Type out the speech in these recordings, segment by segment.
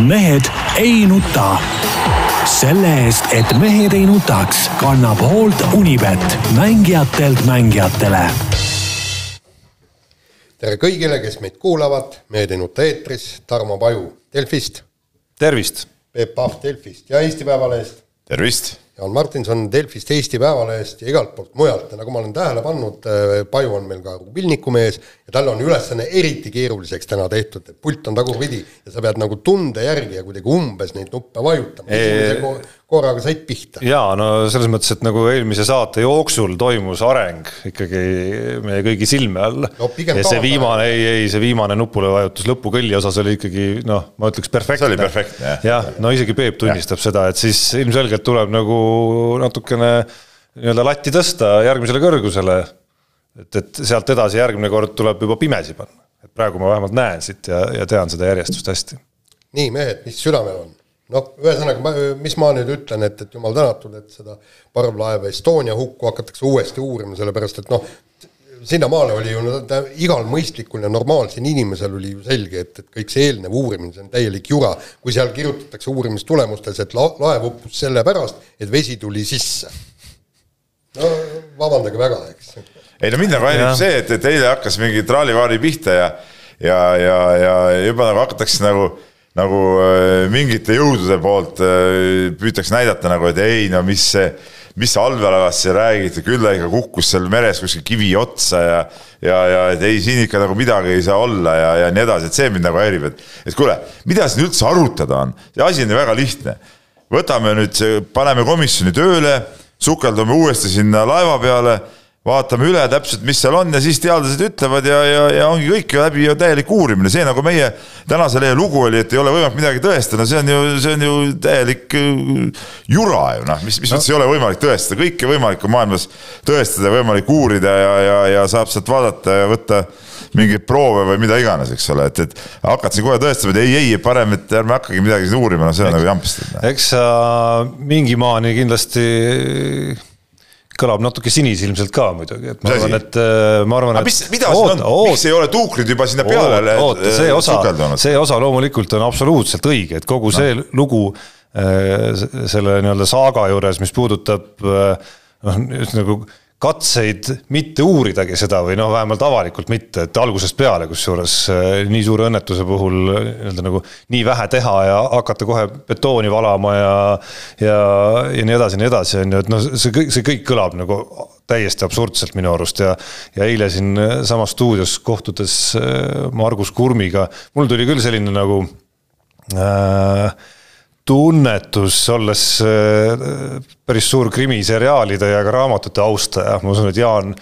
mehed ei nuta. selle eest, et mehed ei nutaks, kannab hoolt Unibet, mängijatelt mängijatele. tere kõigile, kes meid kuulavad, Mehed ei nuta eetris, Tarmo Paju Delfist. tervist. Peep Pahv Delfist ja Eesti Päevalehest. tervist Jaan Martinson Delfist, Eesti Päevalehest ja igalt poolt mujalt ja nagu ma olen tähele pannud, Paju on meil ka rubilniku mees ja tal on ülesanne eriti keeruliseks täna tehtud, et pult on tagurpidi ja sa pead nagu tunde järgi ja kuidagi umbes neid nuppe vajutama. Korraga said pihta. jaa, no selles mõttes, et nagu eelmise saate jooksul toimus areng ikkagi meie kõigi silme all no,. ja see viimane, ei, ei, see viimane nupule vajutus lõpukõlli osas oli ikkagi noh, ma ütleks perfektne. see oli perfektne, jah. jah, no isegi Peep tunnistab ja. seda, et siis ilmselgelt tuleb nagu natukene nii-öelda latti tõsta järgmisele kõrgusele. et, et sealt edasi järgmine kord tuleb juba pimesi panna. et praegu ma vähemalt näen siit ja, ja tean seda järjestust hästi. nii, mehed, mis südamel on? Noh, ühesõnaga, mis ma nüüd ütlen, et, et jumal tänatud, et seda parvlaeva Estonia hukku hakatakse uuesti uurima, sellepärast et noh, sinnamaale oli ju no, igal mõistlikul ja normaalsel inimesel oli ju selge, et, et kõik see eelnev uurimine, see on täielik jura, kui seal kirjutatakse uurimistulemustes, et la-, laev uppus sellepärast, et vesi tuli sisse. no vabandage väga, eks. ei no mind nagu häirib see, et, et eile hakkas mingi traalivaari pihta ja ja, ja, ja juba nagu hakatakse nagu nagu äh, mingite jõudude poolt äh, püütakse näidata nagu, et ei no mis see, mis allveelaevast siin räägite, küll ta ikka kukkus seal meres kuskil kivi otsa ja ja, ja et ei, siin ikka nagu midagi ei saa olla ja, ja nii edasi, et see mind nagu häirib, et et kuule, mida siin üldse arutada on, see asi on ju väga lihtne. võtame nüüd, paneme komisjoni tööle, sukeldume uuesti sinna laeva peale vaatame üle täpselt, mis seal on ja siis teadlased ütlevad ja, ja, ja ongi kõik läbi ju täielik uurimine, see nagu meie tänase lehe lugu oli, et ei ole võimalik midagi tõestada, see on ju, see on ju täielik äh, jura ju noh, mis, mis no. üldse ei ole võimalik tõestada, kõike võimalikku maailmas tõestada, võimalik uurida ja, ja, ja saab sealt vaadata ja võtta mingeid proove või mida iganes, eks ole, et, et hakkad siin kohe tõestama, et ei, ei, parem, et ärme hakkagi midagi siin uurima, no see on eks, nagu jampist. eks sa mingi maani kindlasti kõlab natuke sinisilmselt ka muidugi, et ma arvan, et äh, ma arvan, et. mis, mida oot, siin on, miks ei ole tuukrid juba sinna peale oota, see osa, see osa loomulikult on absoluutselt õige, et kogu see no. lugu äh, selle nii-öelda saaga juures, mis puudutab äh, noh, just nagu katseid mitte uuridagi seda või noh, vähemalt avalikult mitte, et algusest peale, kusjuures äh, nii suure õnnetuse puhul nii-öelda nagu nii vähe teha ja hakata kohe betooni valama ja ja, ja nii edasi ja nii edasi, on ju, et noh, see kõik, see kõik kõlab nagu täiesti absurdselt minu arust ja ja eile siin samas stuudios kohtudes Margus Kurmiga, mul tuli küll selline nagu äh, tunnetus, olles äh, päris suur krimiseriaalide ja ka raamatute austaja, ma usun, et Jaan.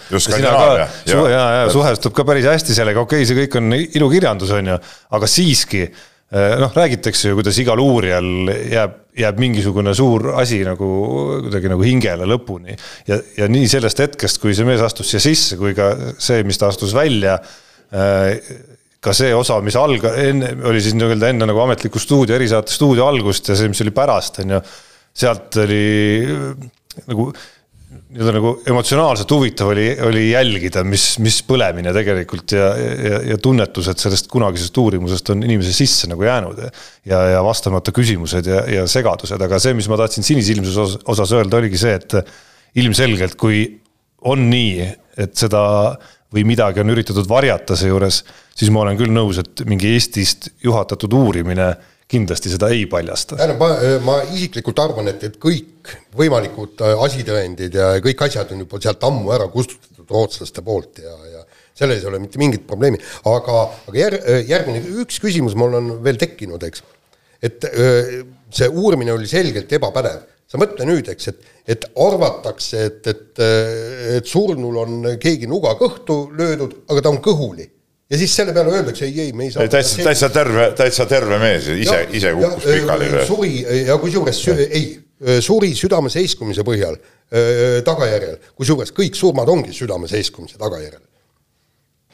ja, ja, ja suhestub ka päris hästi sellega, okei okay,, see kõik on ilukirjandus, on ju, aga siiski äh, noh, räägitakse ju, kuidas igal uurijal jääb, jääb mingisugune suur asi nagu kuidagi nagu hingele lõpuni. ja, ja nii sellest hetkest, kui see mees astus siia sisse, kui ka see, mis ta astus välja äh, ka see osa, mis alga-, enne, oli siis nii-öelda enne nagu ametliku stuudio, erisaate stuudio algust ja see, mis oli pärast, on ju, sealt oli nagu nii-öelda nagu emotsionaalselt huvitav oli, oli jälgida, mis, mis põlemine tegelikult ja, ja, ja tunnetused sellest kunagisest uurimusest on inimese sisse nagu jäänud ja, ja, vastamata küsimused ja, ja segadused, aga see, mis ma tahtsin sinisilmsuse osas, osas öelda, oligi see, et ilmselgelt, kui on nii, et seda või midagi on üritatud varjata seejuures, siis ma olen küll nõus, et mingi Eestist juhatatud uurimine kindlasti seda ei paljasta. tähendab, ma, ma isiklikult arvan, et, et kõik võimalikud äh, asitõendid ja kõik asjad on juba sealt ammu ära kustutatud rootslaste poolt ja, ja selles ei ole mitte mingit probleemi, aga, aga järg, järgmine, üks küsimus mul on veel tekkinud, eks. et äh, see uurimine oli selgelt ebapädev sa mõtle nüüd, eks, et, et arvatakse, et, et, et surnul on keegi nuga kõhtu löödud, aga ta on kõhuli. ja siis selle peale öeldakse, ei, ei, me ei saa. täitsa, täitsa terve, täitsa terve mees, ise, ise kukkus pikali. suri ja kusjuures ei, suri südame seiskumise põhjal, tagajärjel, kusjuures kõik surmad ongi südame seiskumise tagajärjel.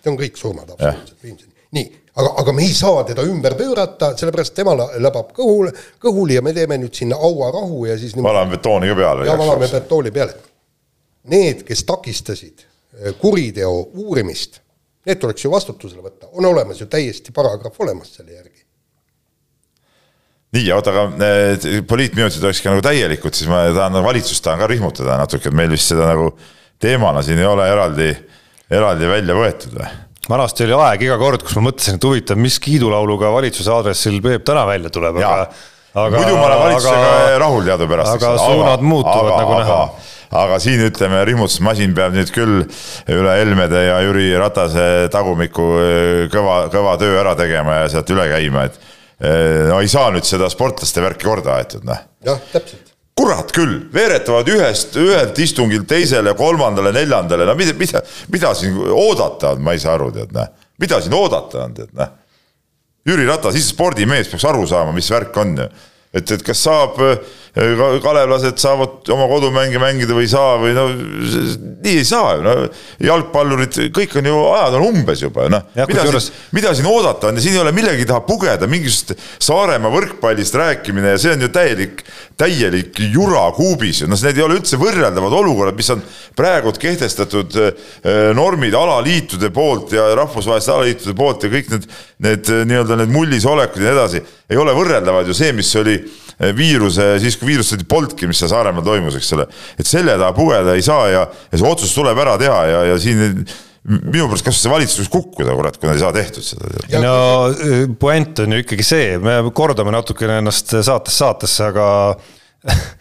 see on kõik surmad absoluutselt, nii aga, aga me ei saa teda ümber pöörata, sellepärast tema läbab kõhule, kõhuli ja me teeme nüüd sinna hauarahu ja siis valame betooni ka peale. ja valame betooni peale. Need, kes takistasid eh, kuriteo uurimist, need tuleks ju vastutusele võtta, on olemas ju täiesti paragrahv olemas selle järgi. nii, oota, aga eh, poliitminutid oleks ka nagu täielikud, siis ma tahan nagu valitsust tahan ka rihmutada natuke, et meil vist seda nagu teemana siin ei ole eraldi, eraldi välja võetud või? Vanasti oli aeg iga kord, kus ma mõtlesin, et huvitav, mis kiidulauluga valitsuse aadressil Peep täna välja tuleb, aga aga muidu ma olen valitsusega aga, rahul teadupärast. aga suunad aga, muutuvad aga, nagu näha aga siin ütleme, rihmutusmasin peab nüüd küll üle Helmede ja Jüri Ratase tagumiku eh, kõva, kõva töö ära tegema ja sealt üle käima, et eh, no ei saa nüüd seda sportlaste värki korda aetud, noh. jah, täpselt kurat küll, veeretavad ühest, ühelt istungilt teisele, kolmandale, neljandale, no mida, mida, mida siin oodata on, ma ei saa aru, tead, noh. mida siin oodata on, tead, noh. Jüri Ratas, ise spordimees peaks aru saama, mis värk on ju. et, et kas saab äh, kalevlased saavad oma kodumänge mängida või ei saa või no nii ei saa ju, no. Jalgpallurid, kõik on ju, ajad on umbes juba, noh. mida, juures... mida siin oodata on? Ja siin ei ole millegi taha pugeda, mingisugust Saaremaa võrkpallist rääkimine ja see on ju täielik, täielik jura kuubis ju, noh, need ei ole üldse võrreldavad olukorrad, mis on praegu kehtestatud eh, normid alaliitude poolt ja rahvusvaheliste alaliitude poolt ja kõik need, need nii-öelda need mullisolekud ja nii edasi, ei ole võrreldavad ju see, mis oli Eh, viiruse, siis kui viirust ei polnudki, mis seal Saaremaal toimus, eks ole. et selle taha pugeda ei saa ja, ja see otsus tuleb ära teha ja, ja siin minu pärast kas see valitsus võiks kukkuda, kurat, kui nad ei saa tehtud seda. no eh, puänt on ju ikkagi see, me kordame natukene ennast saatest saatesse, aga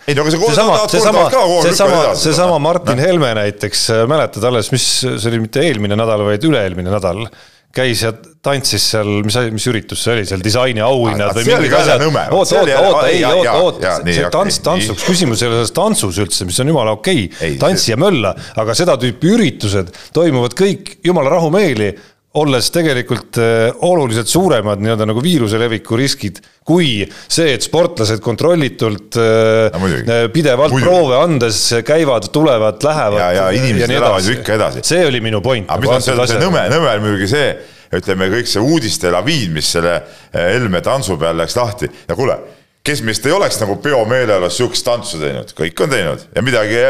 ei no aga see seesama, seesama, seesama, seesama Martin Helme näiteks, mäletad alles, mis, see oli mitte eelmine nädal, vaid üle-eelmine nädal käis ja tantsis seal, mis, mis üritus see oli seal, disainiauhinnad või mingid asjad. oota, oota, oota, ei, oota, oota, see tants, tantsuks, küsimus ei ole selles tantsus üldse, mis on jumala okei okay., tantsi ja mölla, aga seda tüüpi üritused toimuvad kõik jumala rahumeeli olles tegelikult äh, oluliselt suuremad nii-öelda nagu viiruse leviku riskid kui see, et sportlased kontrollitult äh, no, muidugi. pidevalt muidugi. proove andes käivad, tulevad, lähevad. ja, ja inimesed elavad ju ikka edasi. see oli minu point. aga mis on see nõme, nõme on muidugi see, ütleme kõik see uudiste laviin, mis selle äh, Helme tantsu peal läks lahti ja kuule kes meist ei oleks nagu peomeeleolus sihukest tantsu teinud, kõik on teinud ja midagi,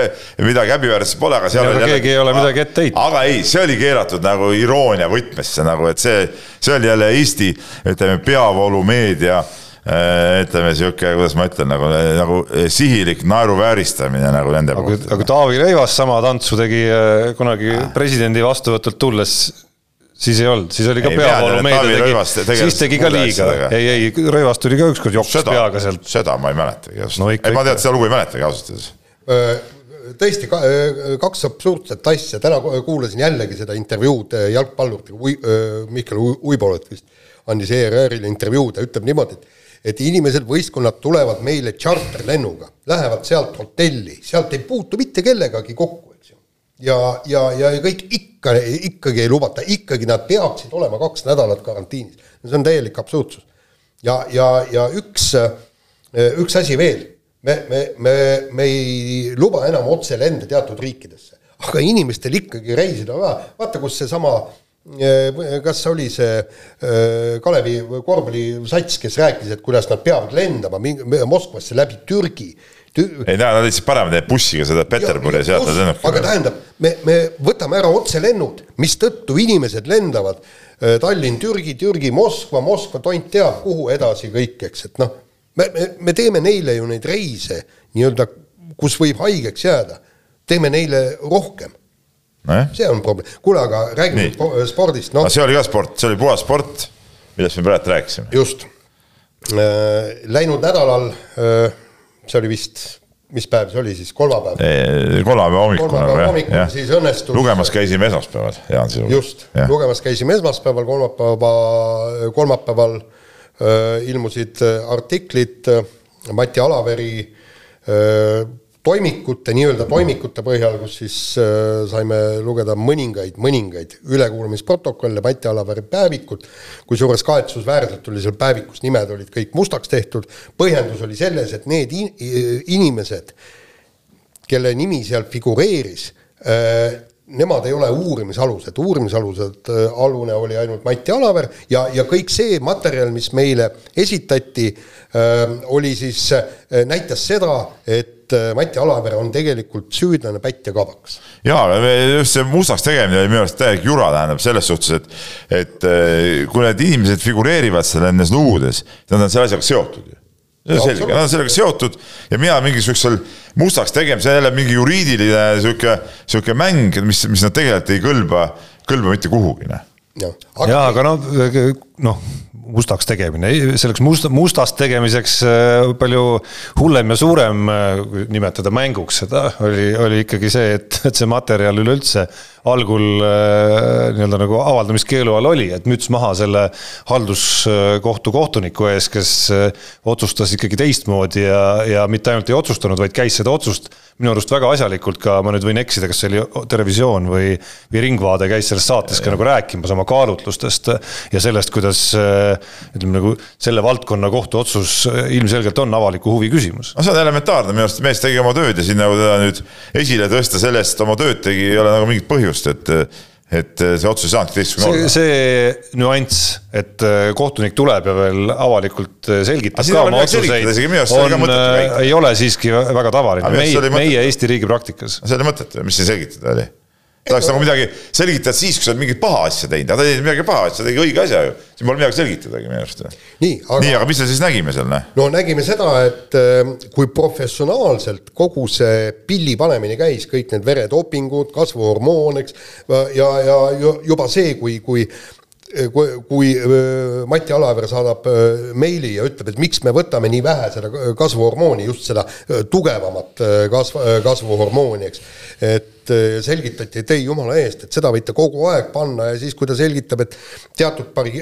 midagi häbiväärset pole, aga seal. keegi jälle, ei ole midagi ette heitnud. aga ei, see oli keeratud nagu iroonia võtmesse nagu, et see, see oli jälle Eesti, ütleme, peavoolumeedia äh, ütleme sihuke, kuidas ma ütlen, nagu, nagu sihilik naeruvääristamine nagu nende poolt. aga Taavi Rõivas sama tantsu tegi äh, kunagi presidendi vastuvõtult tulles siis ei olnud, siis oli ka peavoolumeedia tegi, siis tegi ka liiga, ei, ei, Rõivas tuli ka ükskord jooksis peaga sealt. seda ma ei mäletagi ausalt no,, ei ma tean, seda lugu ei mäletagi ausalt öeldes. Tõesti kaks absurdset asja, täna kuulasin jällegi seda intervjuud jalgpalluriga, Mihkel Uibolat vist andis ERR-ile intervjuu, ta ütleb niimoodi, et et inimesed, võistkonnad tulevad meile tšarterlennuga, lähevad sealt hotelli, sealt ei puutu mitte kellegagi kokku. Ja, ja, ja kõik ikka ikka, ikkagi ei lubata, ikkagi nad peaksid olema kaks nädalat karantiinis. see on täielik absurdsus. ja, ja, ja üks, üks asi veel, me, me, me, me ei luba enam otselende teatud riikidesse, aga inimestel ikkagi reisida on vaja, vaata, kus seesama kas oli see Kalevi korvpallisats, kes rääkis, et kuidas nad peavad lendama Moskvasse läbi Türgi ei, nad lihtsalt panevad neid bussiga seda Peterburi ja sealt nad lennukid. aga tähendab, me, me võtame ära otselennud, mistõttu inimesed lendavad äh, Tallinn, Türgi, Türgi, Moskva, Moskva, tont teab kuhu edasi kõik, eks, et noh, me, me, me teeme neile ju neid reise nii-öelda, kus võib haigeks jääda, teeme neile rohkem no. see on probleem, kuule, aga räägime Nii. spordist, noh. see oli ka sport, see oli puhas sport, millest me praegu rääkisime. just, äh, läinud nädalal äh, see oli vist, mis päev see oli siis, kolmapäev? kolmapäeva hommikul. kolmapäeva hommikul jah. siis õnnestus. lugemas käisime esmaspäeval, Jaan Silu. just, lugemas käisime esmaspäeval, kolmapäeva, kolmapäeval äh, ilmusid äh, artiklid äh, Mati Alaveri äh, toimikute, nii-öelda toimikute põhjal, kus siis äh, saime lugeda mõningaid, mõningaid ülekuulamisprotokolle, Mati Alavere päevikut, kusjuures kahetsusväärselt oli seal päevikus, nimed olid kõik mustaks tehtud, põhjendus oli selles, et need in inimesed, kelle nimi seal figureeris äh,, nemad ei ole uurimisalused, uurimisalused äh, alune oli ainult Mati Alaver ja, ja kõik see materjal, mis meile esitati äh,, oli siis äh,, näitas seda, et et äh, Mati Alaver on tegelikult süüdlane pätt ja kabaks. jaa, just see mustaks tegemine oli minu arust täielik jura, tähendab selles suhtes, et et äh, kui need inimesed figureerivad seal nendes lugudes, nad on selle asjaga seotud ju. see on selge, nad on sellega seotud ja mina mingisugusel mustaks tegemisel jälle mingi juriidiline sihuke, sihuke mäng, mis, mis nad tegelikult ei kõlba, kõlba mitte kuhugi, noh. Jaa, aga noh, noh mustaks tegemine, selleks must, mustast tegemiseks äh, palju hullem ja suurem, äh, nimetada mänguks seda, oli, oli ikkagi see, et, et see materjal üleüldse algul nii-öelda nagu avaldamiskeelu all oli, et müts maha selle halduskohtu kohtuniku ees, kes otsustas ikkagi teistmoodi ja, ja mitte ainult ei otsustanud, vaid käis seda otsust minu arust väga asjalikult ka, ma nüüd võin eksida, kas see oli Terevisioon või, või Ringvaade käis selles saates ka nagu rääkimas oma kaalutlustest ja sellest, kuidas ütleme nagu selle valdkonna kohtuotsus ilmselgelt on avaliku huvi küsimus. no see on elementaarne, minu arust mees tegi oma tööd ja siin nagu teda nüüd esile tõsta selle eest, et oma tööd tegi, ei ole nagu mingit põhjust, et et see otsus ei saanudki teistsugune olla. see nüanss, et äh, kohtunik tuleb ja veel avalikult selgitab ka oma otsuseid, on, ei ole siiski väga tavaline, meie, meie Eesti riigi praktikas. see oli mõttetu, mis siin selgitada oli? Ta oleks nagu midagi selgitada siis, kui sa oled mingit paha asja teinud, aga ta ei teinud midagi paha asja, ta tegi õige asja ju. siin pole midagi selgitadagi minu arust. nii, aga, nii, aga mis me siis nägime seal? Noh? no nägime seda, et äh, kui professionaalselt kogu see pilli panemine käis, kõik need veredopingud, kasvuhormoon, eks, ja, ja juba see, kui, kui kui, kui äh, Mati Alaver saadab äh, meili ja ütleb, et miks me võtame nii vähe seda kasvuhormooni, just seda tugevamat kasv, kasvuhormooni, eks. et selgitati, et ei jumala eest, et seda võite kogu aeg panna ja siis, kui ta selgitab, et teatud pari,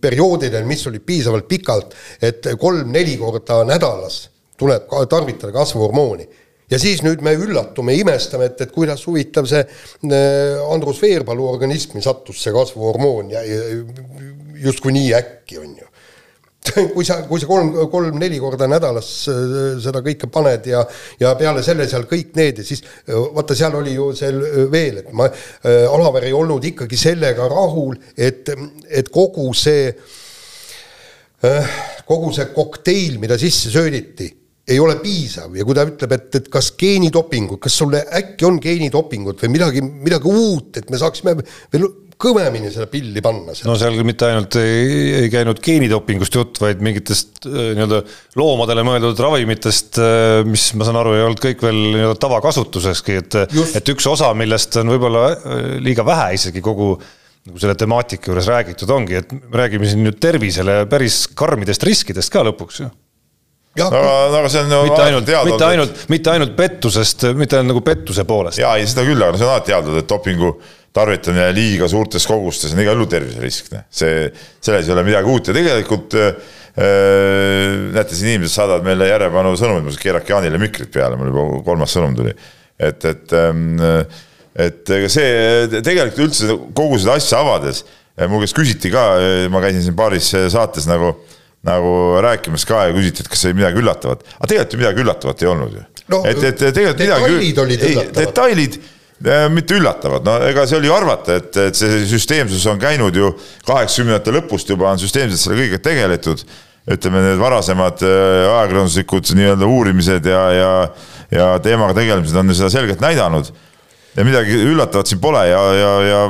perioodidel, mis olid piisavalt pikalt, et kolm-neli korda nädalas tuleb tarvitada kasvuhormooni ja siis nüüd me üllatume, imestame, et, et kuidas huvitav see Andrus Veerpalu organismi sattus see kasvuhormoon ja, justkui nii äkki, on ju. Kui sa, kui sa kolm, kolm-neli korda nädalas äh, seda kõike paned ja, ja peale selle seal kõik need ja siis äh, vaata, seal oli ju seal äh, veel, et ma, Alaver ei olnud ikkagi sellega rahul, et, et kogu see, kogu see kokteil, mida sisse sööditi ei ole piisav. Ja kui ta ütleb, et, et kas geenidopingud, kas sulle äkki on geenidopingut või midagi, midagi uut, et me saaksime veel kõvemini seda pilli panna. no seal mitte ainult ei, ei käinud geenidopingust jutt, vaid mingitest äh, nii-öelda loomadele mõeldud ravimitest, äh, mis ma saan aru, ei olnud kõik veel nii-öelda tavakasutuseski, et, et üks osa, millest on võib-olla äh, liiga vähe isegi kogu nagu selle temaatika juures räägitud ongi, et me räägime siin nüüd tervisele päris karmidest riskidest ka lõpuks ju aga, aga see on ju mitte ainult, mitte ainult, mitte ainult pettusest, mitte ainult nagu pettuse poolest. jaa, ei seda küll, aga see on alati teadnud, et dopingu tarvitamine liiga suurtes kogustes on igal juhul terviserisk, noh. see, selles ei ole midagi uut ja tegelikult äh, näete, siin inimesed saadavad meile järjepanu sõnumeid, ma keerake Jaanile mikrit peale, mul juba kolmas sõnum tuli. et, et ähm,, et ega see tegelikult üldse kogu seda asja avades, mu käest küsiti ka, ma käisin siin paaris saates nagu nagu rääkimas ka ja küsiti, et kas oli midagi üllatavat, aga tegelikult ju midagi üllatavat ei olnud ju no,. et, et tegelikult detailid midagi, olid üllatavad. detailid äh, mitte üllatavad, no ega see oli ju arvata, et, et see süsteemsus on käinud ju kaheksakümnendate lõpust juba on süsteemselt selle kõigega tegeletud. ütleme, need varasemad äh, ajakirjanduslikud nii-öelda uurimised ja, ja, ja teemaga tegelemised on ju seda selgelt näidanud. ja midagi üllatavat siin pole ja, ja, ja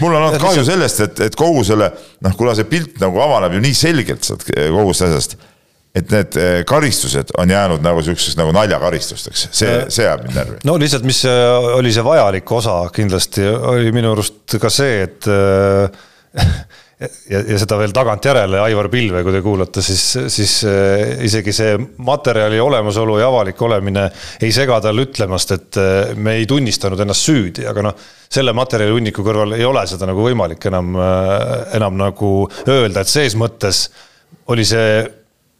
mul on olnud kahju sellest, et, et kogu selle noh, kuna see pilt nagu avaneb ju nii selgelt sealt kogu sellest asjast et need eh, karistused on jäänud nagu siukseks nagu naljakaristusteks, see, see jääb mind närvi. no lihtsalt, mis eh, oli see vajalik osa kindlasti, oli minu arust ka see, et ja, ja seda veel tagantjärele Aivar Pilve, kui te kuulate, siis, siis isegi see materjali olemasolu ja avalik olemine ei sega tal ütlemast, et me ei tunnistanud ennast süüdi, aga noh, selle materjali hunniku kõrval ei ole seda nagu võimalik enam, enam nagu öelda, et ses mõttes oli see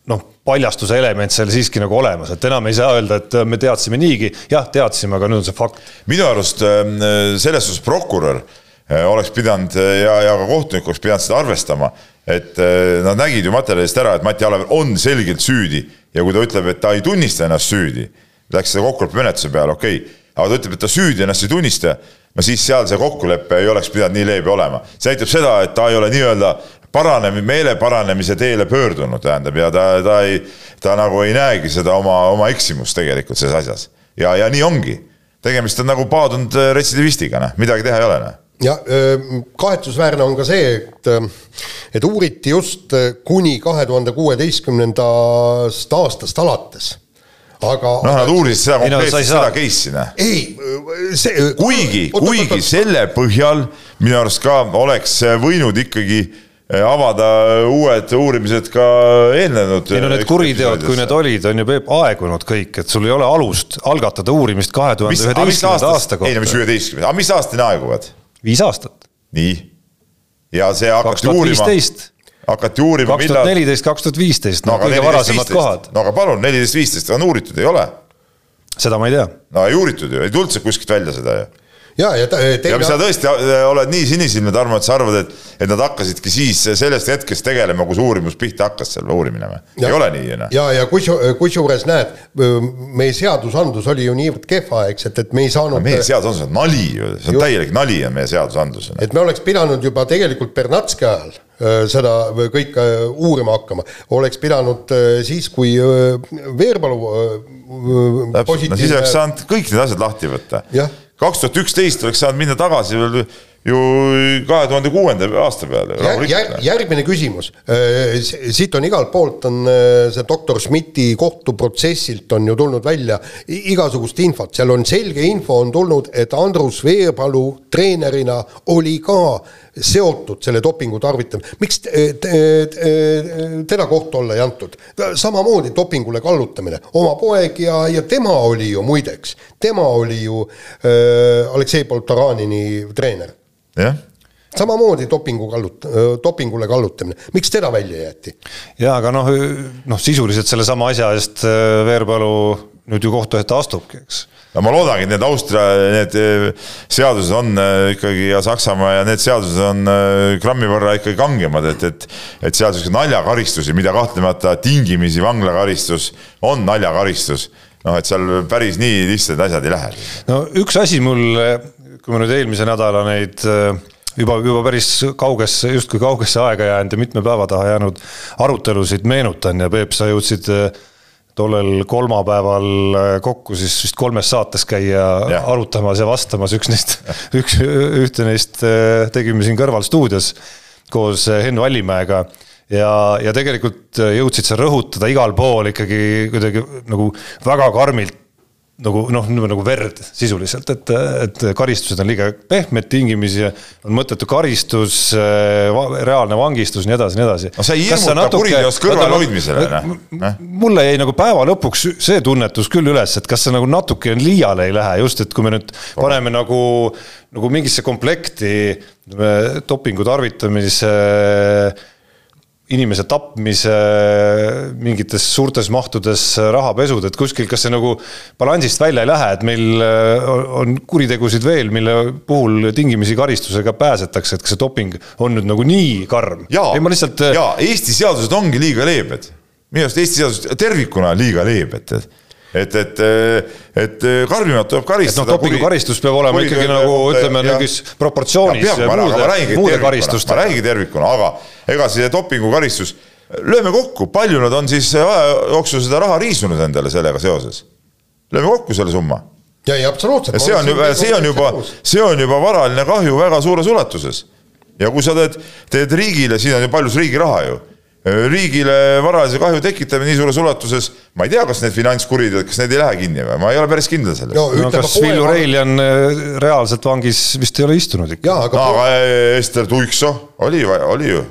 noh, paljastuse element seal siiski nagu olemas, et enam ei saa öelda, et me teadsime niigi, jah, teadsime, aga nüüd on see fakt. minu arust ähm, selles suhtes prokurör oleks pidanud äh, ja, ja ka kohtunik oleks pidanud seda arvestama, et äh, nad nägid ju materjalist ära, et Mati Alaver on selgelt süüdi ja kui ta ütleb, et ta ei tunnista ennast süüdi, läks seda kokkuleppemenetluse peale, okei okay., aga ta ütleb, et ta süüdi ennast ei tunnista, no siis seal see kokkulepe ei oleks pidanud nii leebe olema. see näitab seda, et ta ei ole nii-öelda paranemise, meele paranemise teele pöördunud, tähendab, ja ta, ta ei, ta nagu ei näegi seda oma, oma eksimust tegelikult selles asjas. ja, ja nii ongi. tegemist on nagu paadunud retsidivistiga, noh, midagi teha ei ole, noh ja kahetsusväärne on ka see, et, et uuriti just kuni kahe tuhande kuueteistkümnendast aastast alates aga noh, nad uurisid seda no konkreetselt saa- seda case'i, noh. ei, see kuigi, kuigi selle põhjal minu arust ka oleks võinud ikkagi avada uued uurimised ka eelnenud. ei no need kuriteod, kui need olid, on ju Peep aegunud kõik, et sul ei ole alust algatada uurimist kahe tuhande üheteistkümnenda aasta ei no mis kohta. üheteistkümnes, aga mis aastani aeguvad? Viis aastat, nii. ja see hakati uurima, hakati uurima, kaks tuhat neliteist, kaks tuhat viisteist, no kõige varasemad 14-15. kohad, no aga palun, neliteist, viisteist on uuritud, ei ole? seda ma ei tea. no ei uuritud ju, ei tulnud sealt kuskilt välja seda ju. ja, ja ta- ja teine mis sa tõesti äh, oled nii sinisilmne, Tarmo, et sa arvad, et, et nad hakkasidki siis sellest hetkest tegelema, kui see uurimus pihta hakkas, seal uurimine või? ei ole nii ju noh. ja, ja kus, kusjuures näed, meie seadusandlus oli ju niivõrd kehva, eks, et, et me ei saanud meie seadusandlus on nali ju, see on Ju- täielik nali on meie seadusandlus. et me oleks pidanud juba tegelikult Bernatski ajal seda kõike uurima hakkama, oleks pidanud siis, kui Veerpalu täpselt, no siis oleks saanud kõik need asjad lahti võtta Jah.. Kaks tuhat üksteist oleks saanud minna tagasi veel ju kahe tuhande kuuenda aasta peale. Jär, jär, järgmine küsimus, siit on igalt poolt on öö, see doktor Schmidti kohtuprotsessilt on ju tulnud välja igasugust infot, seal on selge info on tulnud, et Andrus Veerpalu treenerina oli ka seotud selle dopingu tarvitamisega, miks te, te, te, teda kohtu alla ei antud? samamoodi dopingule kallutamine, oma poeg ja, ja tema oli ju muideks, tema oli ju äh, Aleksei Poltoranini treener. Jah, samamoodi dopingu kallut-, dopingule kallutamine, miks teda välja jäeti? ja aga noh, noh sisuliselt sellesama asja eest äh, Veerpalu nüüd ju kohtu ette astubki, eks no ma loodangi, et need Austria, need eh, seadused on eh, ikkagi ja Saksamaa ja need seadused on eh, grammi võrra ikkagi kangemad, et, et et seal sihukeseid naljakaristusi, mida kahtlemata tingimisi vanglakaristus on naljakaristus, noh et seal päris nii lihtsad asjad ei lähe. no üks asi mul, kui ma nüüd eelmise nädala neid juba, juba päris kaugesse, justkui kaugesse aega jäänud ja mitme päeva taha jäänud arutelusid meenutan ja Peep, sa jõudsid äh, tollel kolmapäeval äh, kokku siis vist kolmes saates käia Jah. arutamas ja vastamas, üks neist, üks, ühte neist äh, tegime siin kõrval stuudios koos äh, Henn Vallimäega ja, ja tegelikult jõudsid sa rõhutada igal pool ikkagi kuidagi nagu väga karmilt nagu noh, nagu verd sisuliselt, et, et karistused on liiga pehmed tingimisi, on mõttetu karistus, reaalne vangistus, nii edasi, nii edasi. No see ei hirmuta kuriteost kõrvalehoidmisele, noh. mulle jäi nagu päeva lõpuks see tunnetus küll üles, et kas see nagu natuke liiale ei lähe, just et kui me nüüd paneme nagu, nagu mingisse komplekti dopingu tarvitamise inimese tapmise mingites suurtes mahtudes rahapesud, et kuskil, kas see nagu balansist välja ei lähe, et meil äh, on kuritegusid veel, mille puhul tingimisi karistusega pääsetakse, et kas see doping on nüüd nagu nii karm? ei, ma lihtsalt, äh, jaa, Eesti seadused ongi liiga leebed. minu arust Eesti seadused tervikuna on liiga leebed, et et, et, et karmimalt tuleb et noh, karistada. dopingukaristus peab olema ikkagi nagu ütleme mingis proportsioonis ma karistustega. räägin tervikuna, aga ega see dopingukaristus, lööme kokku, palju nad on siis aja jooksul seda raha riisunud endale sellega seoses? lööme kokku selle summa. ja, ja absoluutselt. see on juba, see on juba, see on juba varaline kahju väga suures ulatuses. ja kui sa teed, teed riigile, siin on ju paljus riigi raha ju, riigile varalise kahju tekitamine nii suures ulatuses, ma ei tea, kas need finantskuriteod, kas need ei lähe kinni või, ma ei ole päris kindel selles no kas Villu poe, Reiljan äh, reaalselt vangis vist ei ole istunud ikka? no aga Ester Tuikso oli, oli ju.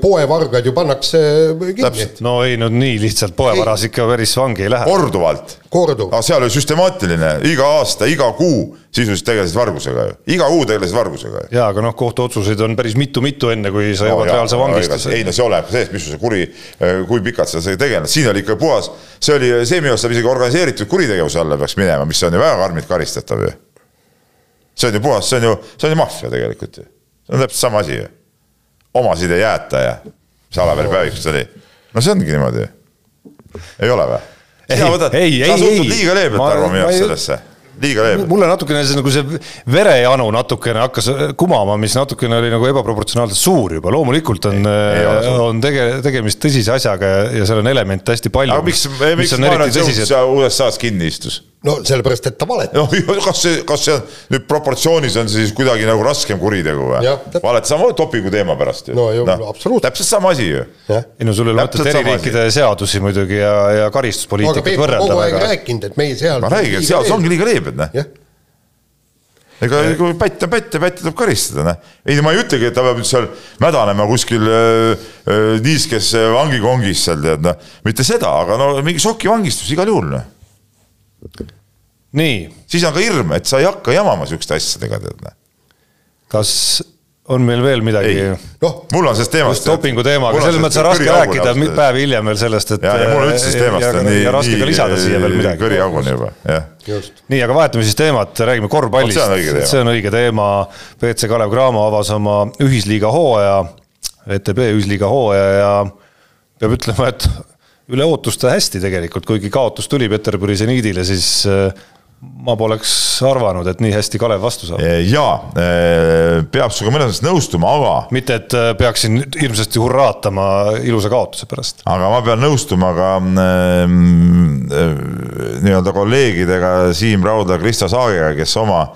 Poevargad ju pannakse kinni Täpselt., no ei no nii lihtsalt poevaras ikka päris vangi ei lähe. korduvalt. korduv aga seal oli süstemaatiline, iga aasta, iga kuu sisuliselt tegelesid vargusega ju, iga kuu tegelesid vargusega ju. jaa, aga noh, kohtuotsuseid on päris mitu-mitu, enne kui sa jõuad reaalse vangistuse. ei no see oleneb sellest, mis see kuri, kui pikalt sa sellega tegelenud, siin oli ikka puhas, see oli, see minu arust läheb isegi organiseeritud kuritegevuse alla peaks minema, mis on ju väga karmilt karistatav ju. see on ju puhas, see on ju, see on ju maffia tegelikult ju, see on täpselt sama asi ju. Omasid ei jäeta ja mis Alaveri päevikus oli, no see ongi niimoodi ei ole või? Ei, sina võtad, ei, sa ei, suhtud ei. liiga leebelt, Tarmo, minu arust sellesse, liiga leebelt. mulle natukene see nagu see verejanu natukene hakkas kumama, mis natukene oli nagu ebaproportsionaalselt suur juba, loomulikult on, suur. on tege-, tegemist tõsise asjaga ja, ja seal on elemente hästi palju. aga miks, miks Maarja Jones USA-s kinni istus? No sellepärast, et ta valetab. noh, kas see, kas see on nüüd proportsioonis on see siis kuidagi nagu raskem kuritegu või? valet samamoodi dopingu teema pärast ju. no no,, absoluutselt. täpselt sama asi ju. ei no sul ei ole mõtet eri riikide seadusi muidugi ja, ja karistuspoliitikat võrrelda. kogu aeg rääkinud, et meie seadus. ma räägin, et seadus ongi liiga leebed, noh ega kui pätt on pätt ja pätti tuleb karistada, noh. ei, ma ei ütlegi, et ta peab nüüd seal mädanema kuskil äh, äh, niiskes vangikongis seal tead, noh. mitte seda, aga no mingi šokivangistus igal juhul, noh nii. siis on ka hirm, et sa ei hakka jamama siukeste asjadega, tead. kas on meil veel midagi? noh, mul on sellest teemast. dopingu teemaga, selles mõttes on raske rääkida päev hiljem veel sellest, et. ja, ja mul üldse sellest teemast on nii. ja raske ka lisada siia veel midagi. kõrihaug on juba, jah. nii, aga vahetame siis teemat, räägime korvpallist. see on õige teema. BC Kalev Cramo avas oma ühisliiga hooaja, VTB ühisliiga hooaja ja peab ütlema, et üle ootuste hästi tegelikult, kuigi kaotus tuli Peterburi seniidile, siis äh, ma poleks arvanud, et nii hästi Kalev vastu saab. jaa, peab sinuga mõnes mõttes nõustuma, aga. mitte, et äh, peaksin hirmsasti hurraatama ilusa kaotuse pärast. aga ma pean nõustuma ka äh, nii-öelda kolleegidega Siim Raudla, Krista Saagega, kes oma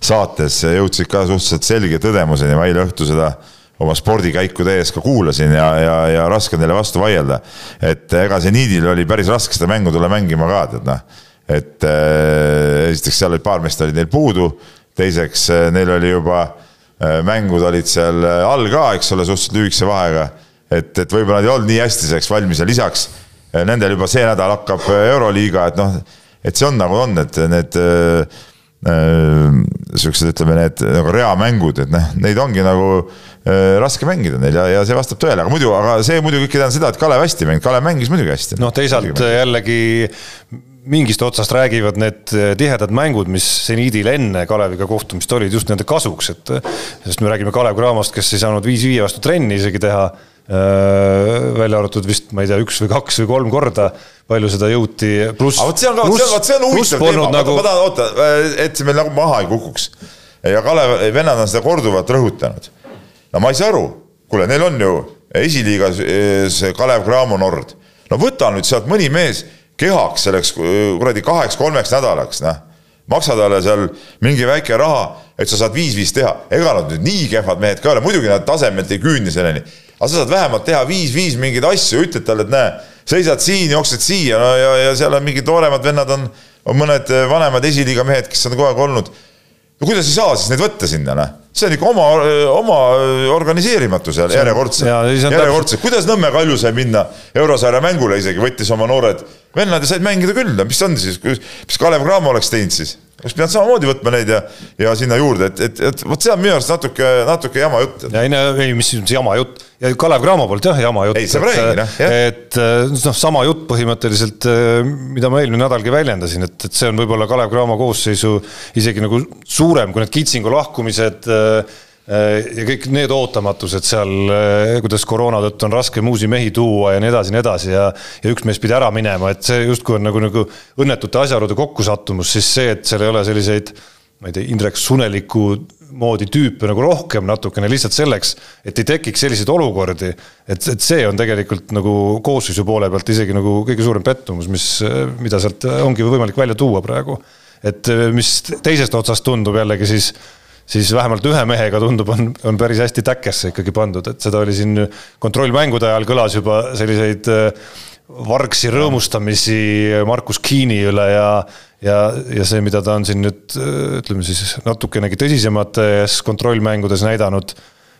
saates jõudsid ka suhteliselt selge tõdemuseni, ma eile õhtul seda oma spordikäiku tehes ka kuulasin ja, ja, ja raske neile vastu vaielda. et ega see Niidil oli päris raske seda mängu tulla mängima ka, tead noh et äh, esiteks seal olid paar meest olid neil puudu, teiseks äh, neil oli juba äh, mängud olid seal all ka, eks ole, suhteliselt lühikese vahega. et, et võib-olla nad ei olnud nii hästi selleks valmis ja lisaks nendel juba see nädal hakkab Euroliiga, et noh, et see on nagu on, et need siuksed, ütleme need nagu reamängud, et noh, neid ongi nagu äh, raske mängida neil ja, ja see vastab tõele, aga muidu, aga see muidugi kõik ei tähenda seda, et Kalev hästi mänginud, Kalev mängis muidugi hästi. noh, teisalt jällegi mingist otsast räägivad need eh, tihedad mängud, mis seniidil enne Kaleviga kohtumist olid just nende kasuks, et sest me räägime Kalev Cramost, kes ei saanud viis viie vastu trenni isegi teha äh,. välja arvatud vist, ma ei tea, üks või kaks või kolm korda, palju seda jõuti, pluss. aga vot see on vot see on huvitav teema, nagu... ma tahan, oota, et see meil nagu maha ei kukuks. ja Kalev, vennad on seda korduvalt rõhutanud. No ma ei saa aru, kuule, neil on ju esiliigas see Kalev Cramo Nord. no võta nüüd sealt mõni mees kehaks selleks kuradi kaheks-kolmeks nädalaks, noh. maksa talle seal mingi väike raha, et sa saad viis-viis teha, ega nad nüüd nii kehvad mehed ka ei ole, muidugi nad tasemelt ei küündi selleni. aga sa saad vähemalt teha viis-viis mingeid asju, ütled talle, et näe, seisad siin, jooksed siia no, ja, ja seal on mingid nooremad vennad on, on mõned vanemad esiliiga mehed, kes on kogu aeg olnud. no kuidas ei saa siis neid võtta sinna, noh see on ikka oma, oma organiseerimatus järjekordselt, järjekordselt, kuidas Nõmme Kalju sai minna eurosarja mängule isegi, võttis oma noored vennad ja said mängida küll, mis on siis, mis Kalev Cramo oleks teinud siis? oleks pidanud samamoodi võtma neid ja, ja sinna juurde, et, et, et vot see on minu arust natuke, natuke jama jutt. ja ei no ei, mis jama jutt ja Kalev Cramo poolt jah, jama jutt. ei, sa räägid noh, jah. et noh, sama jutt põhimõtteliselt, mida ma eelmine nädalgi väljendasin, et, et see on võib-olla Kalev Cramo koosseisu isegi nagu suurem kui need Kitsingu lahkumised Äh, ja kõik need ootamatused seal, äh, kuidas koroona tõttu on raske uusi mehi tuua ja nii edasi, nii edasi ja ja üks mees pidi ära minema, et see justkui on nagu, nagu õnnetute asjaolude kokkusattumus, siis see, et seal ei ole selliseid ma ei tea, Indrek Suneliku moodi tüüpe nagu rohkem natukene lihtsalt selleks, et ei tekiks selliseid olukordi, et, et see on tegelikult nagu koosseisu poole pealt isegi nagu kõige suurem pettumus, mis, mida sealt ongi võimalik välja tuua praegu. et mis teisest otsast tundub jällegi siis siis vähemalt ühe mehega tundub, on, on päris hästi täkkesse ikkagi pandud, et seda oli siin kontrollmängude ajal kõlas juba selliseid äh, vargsi rõõmustamisi Markus Kiini üle ja ja, ja see, mida ta on siin nüüd äh, ütleme siis natukenegi tõsisemates kontrollmängudes näidanud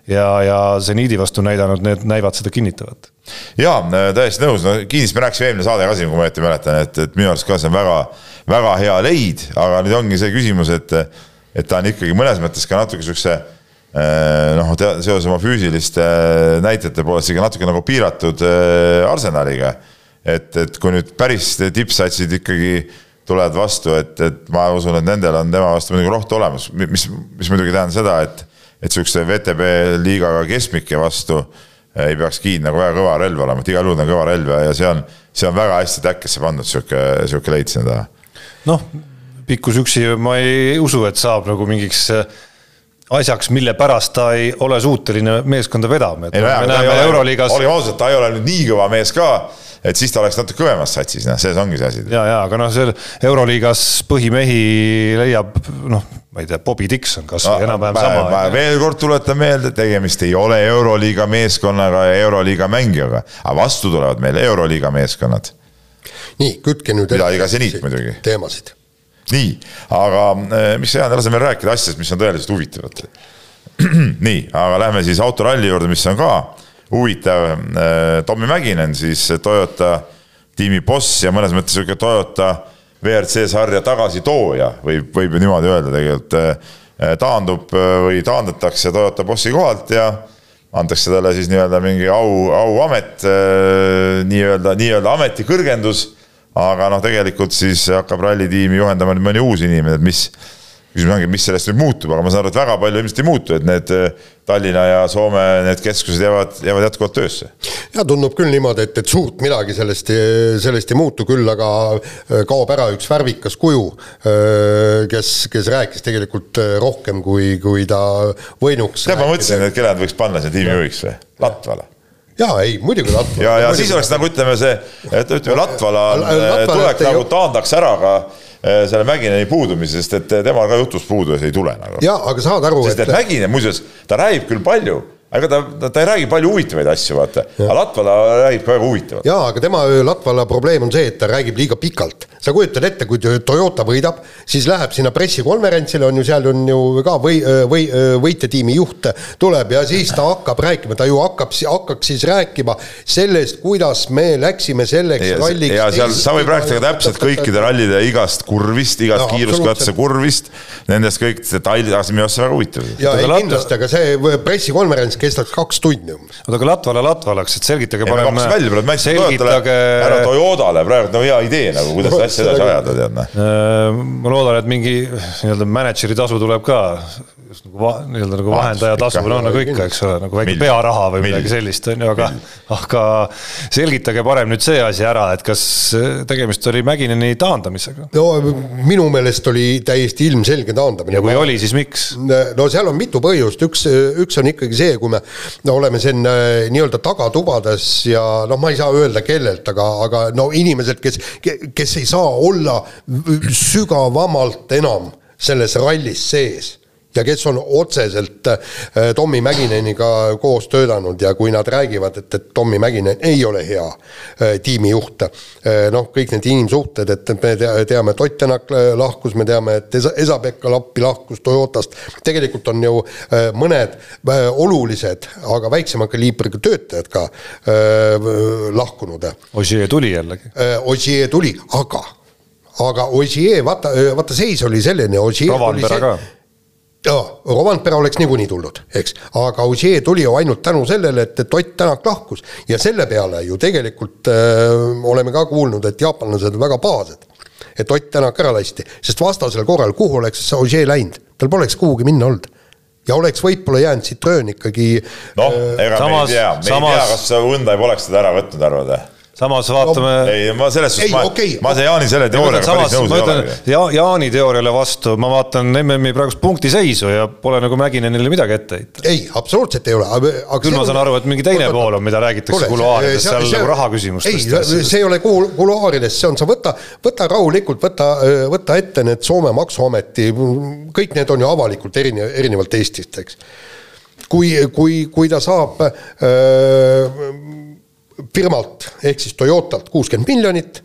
ja, ja seniidi vastu näidanud, need näivad seda kinnitavat. jaa, täiesti nõus, no Kiinist me rääkisime eelmine saade ka siin, kui ma õieti mäletan, et, et minu arust ka see on väga, väga hea leid, aga nüüd ongi see küsimus, et et ta on ikkagi mõnes mõttes ka natuke siukse eh, noh, seoses oma füüsiliste eh, näitajate poolest ikka natuke nagu piiratud eh, arsenaliga. et, et kui nüüd päris tippsatsid ikkagi tulevad vastu, et, et ma usun, et nendel on tema vastu muidugi rohtu olemas, mis, mis muidugi tähendab seda, et, et sihukese VTB liigaga keskmike vastu ei peaks Kiin nagu väga kõva relv olema, et igal juhul on kõva relv ja see on, see on väga hästi täkkesse pandud sihuke, sihuke leid sinna taha. noh pikkus üksi ma ei usu, et saab nagu mingiks äh, asjaks, mille pärast ta ei ole suuteline meeskonda vedama, et ei, me näeme Euroliigas. olgem ausad, ta ei ole nüüd nii kõva mees ka et siis ta oleks natuke kõvemas satsis, noh, selles ongi see asi. ja, ja aga noh, seal Euroliigas põhimehi leiab noh, ma ei tea, Bobby Dixon kas või no, enam-vähem sama. veel kord tuletan meelde, tegemist ei ole Euroliiga meeskonnaga ja Euroliiga mängijaga, aga vastu tulevad meile Euroliiga meeskonnad. nii, kütke nüüd. mida seniit muidugi. teemasid. Nii, aga eh, mis see on, laseme rääkida asjadest, mis on tõeliselt huvitavad nii, aga lähme siis autoralli juurde, mis on ka huvitav. Äh, Tommy Mäkinen siis Toyota tiimi boss ja mõnes mõttes sihuke Toyota WRC sarja tagasitooja, võib, võib ju niimoodi öelda tegelikult. Äh, taandub või taandatakse Toyota bossi kohalt ja antakse talle siis nii-öelda mingi au, auamet, nii-öelda, nii-öelda ametikõrgendus. Aga noh, tegelikult siis hakkab rallitiimi juhendama nüüd mõni uus inimene, et mis küsimus ongi, mis sellest nüüd muutub, aga ma saan aru, et väga palju ilmselt ei muutu, et need äh, Tallinna ja Soome need keskused jäävad, jäävad jätkuvalt töösse. ja tundub küll niimoodi, et, et suurt midagi sellest, sellest ei muutu, küll aga äh, kaob ära üks värvikas kuju, äh, kes, kes rääkis tegelikult rohkem, kui, kui ta võinuks. tead, ma mõtlesin, et kelle nad võiks panna siin tiimi juhiks või, Latvale jaa, ei muidugi Latvala. ja, ja siis oleks nagu ütleme see, et ütleme Latvala tulek nagu taandaks ära ka Äh, selle Mägineni puudumisest, et temal ka jutust puudu ja ei tule nagu. jaa, aga saad aru, et. sest et Mäginen muuseas, ta räägib küll palju aga ta, ta, ta ei räägi palju huvitavaid asju, vaata, aga Latvala räägib ka väga huvitavat. jaa, aga tema Latvala probleem on see, et ta räägib liiga pikalt. sa kujutad ette, kui Toyota võidab, siis läheb sinna pressikonverentsile, on ju, seal on ju ka või, või võitjatiimi juht tuleb ja siis ta hakkab rääkima, ta ju hakkab, hakkaks siis rääkima sellest, kuidas me läksime selleks ja, ralliks. ja seal sa võib rääkida täpselt kõikide rallide igast kurvist, igast kiiruskatse kurvist, nendest kõik detailid, aga see on minu arust väga huvitav. ja ei, kindlasti, aga see pressikonverents kestaks kaks tundi umbes. oota, aga Latvale Latvalaks, et selgitage parem. selgitage. härra Toyotale praegu no hea idee nagu, kuidas seda asja edasi ajada, tead noh. Äh, ma loodan, et mingi nii-öelda mänedžeri tasu tuleb ka just nagu va, nii-öelda nagu vahendaja tasu, no nagu ikka, eks ole, nagu väike pearaha või Milli. midagi sellist, on ju, aga aga selgitage parem nüüd see asi ära, et kas tegemist oli Mägineni taandamisega? no minu meelest oli täiesti ilmselge taandamine. ja kui oli, siis miks? no seal on mitu põhjust, üks, üks on ikkagi see, kui me no oleme siin äh, nii-öelda tagatubades ja noh, ma ei saa öelda kellelt, aga, aga no inimesed, kes, kes ei saa olla sügavamalt enam selles rallis sees ja kes on otseselt äh, Tommy Mäkineniga koos töötanud ja kui nad räägivad, et, et Tommy Mäkinen ei ole hea äh, tiimijuht, äh, noh, kõik need inimsuhted, et me teame, et Ott Tänak lahkus, me teame, et Esa, Esa-Pekka Lappi lahkus Toyotast, tegelikult on ju mõned olulised, aga väiksema kaliibriga töötajad ka lahkunud. Ossier tuli jällegi. Ossier tuli, aga aga Ossier, vaata, vaata seis oli selline, Ossier tuli see, Rovanpera oleks niikuinii tulnud, eks, aga Ogier tuli ju ainult tänu sellele, et, Ott Tänak lahkus ja selle peale ju tegelikult äh, oleme ka kuulnud, et jaapanlased on väga pahased. et Ott Tänak ära lasti, sest vastasel korral, kuhu oleks Ogier läinud, tal poleks kuhugi minna olnud ja oleks võib-olla jäänud Citroen ikkagi. noh, ega samas, me ei tea, me samas... ei tea, kas Hyundai poleks teda ära võtnud, arvad või? Samas vaatame no,. ei, ma selles suhtes, ma okay., ma see Jaani selle teooriaga päris nõus ei ole ja,. Jaani teooriale vastu, ma vaatan MM-i praegust punktiseisu ja pole nagu Mäginenile midagi ette heita. ei, absoluutselt ei ole. küll ma saan aru, et mingi teine pool on, mida räägitakse kuluaarides, seal nagu raha küsimustest. ei, see ei ole kuluaarides, see on, sa võta, võta rahulikult, võta, võta ette need Soome maksuameti, kõik need on ju avalikult erinev, erinevalt Eestist, eks. kui, kui, kui ta saab öö, firmalt ehk siis Toyotalt kuuskümmend miljonit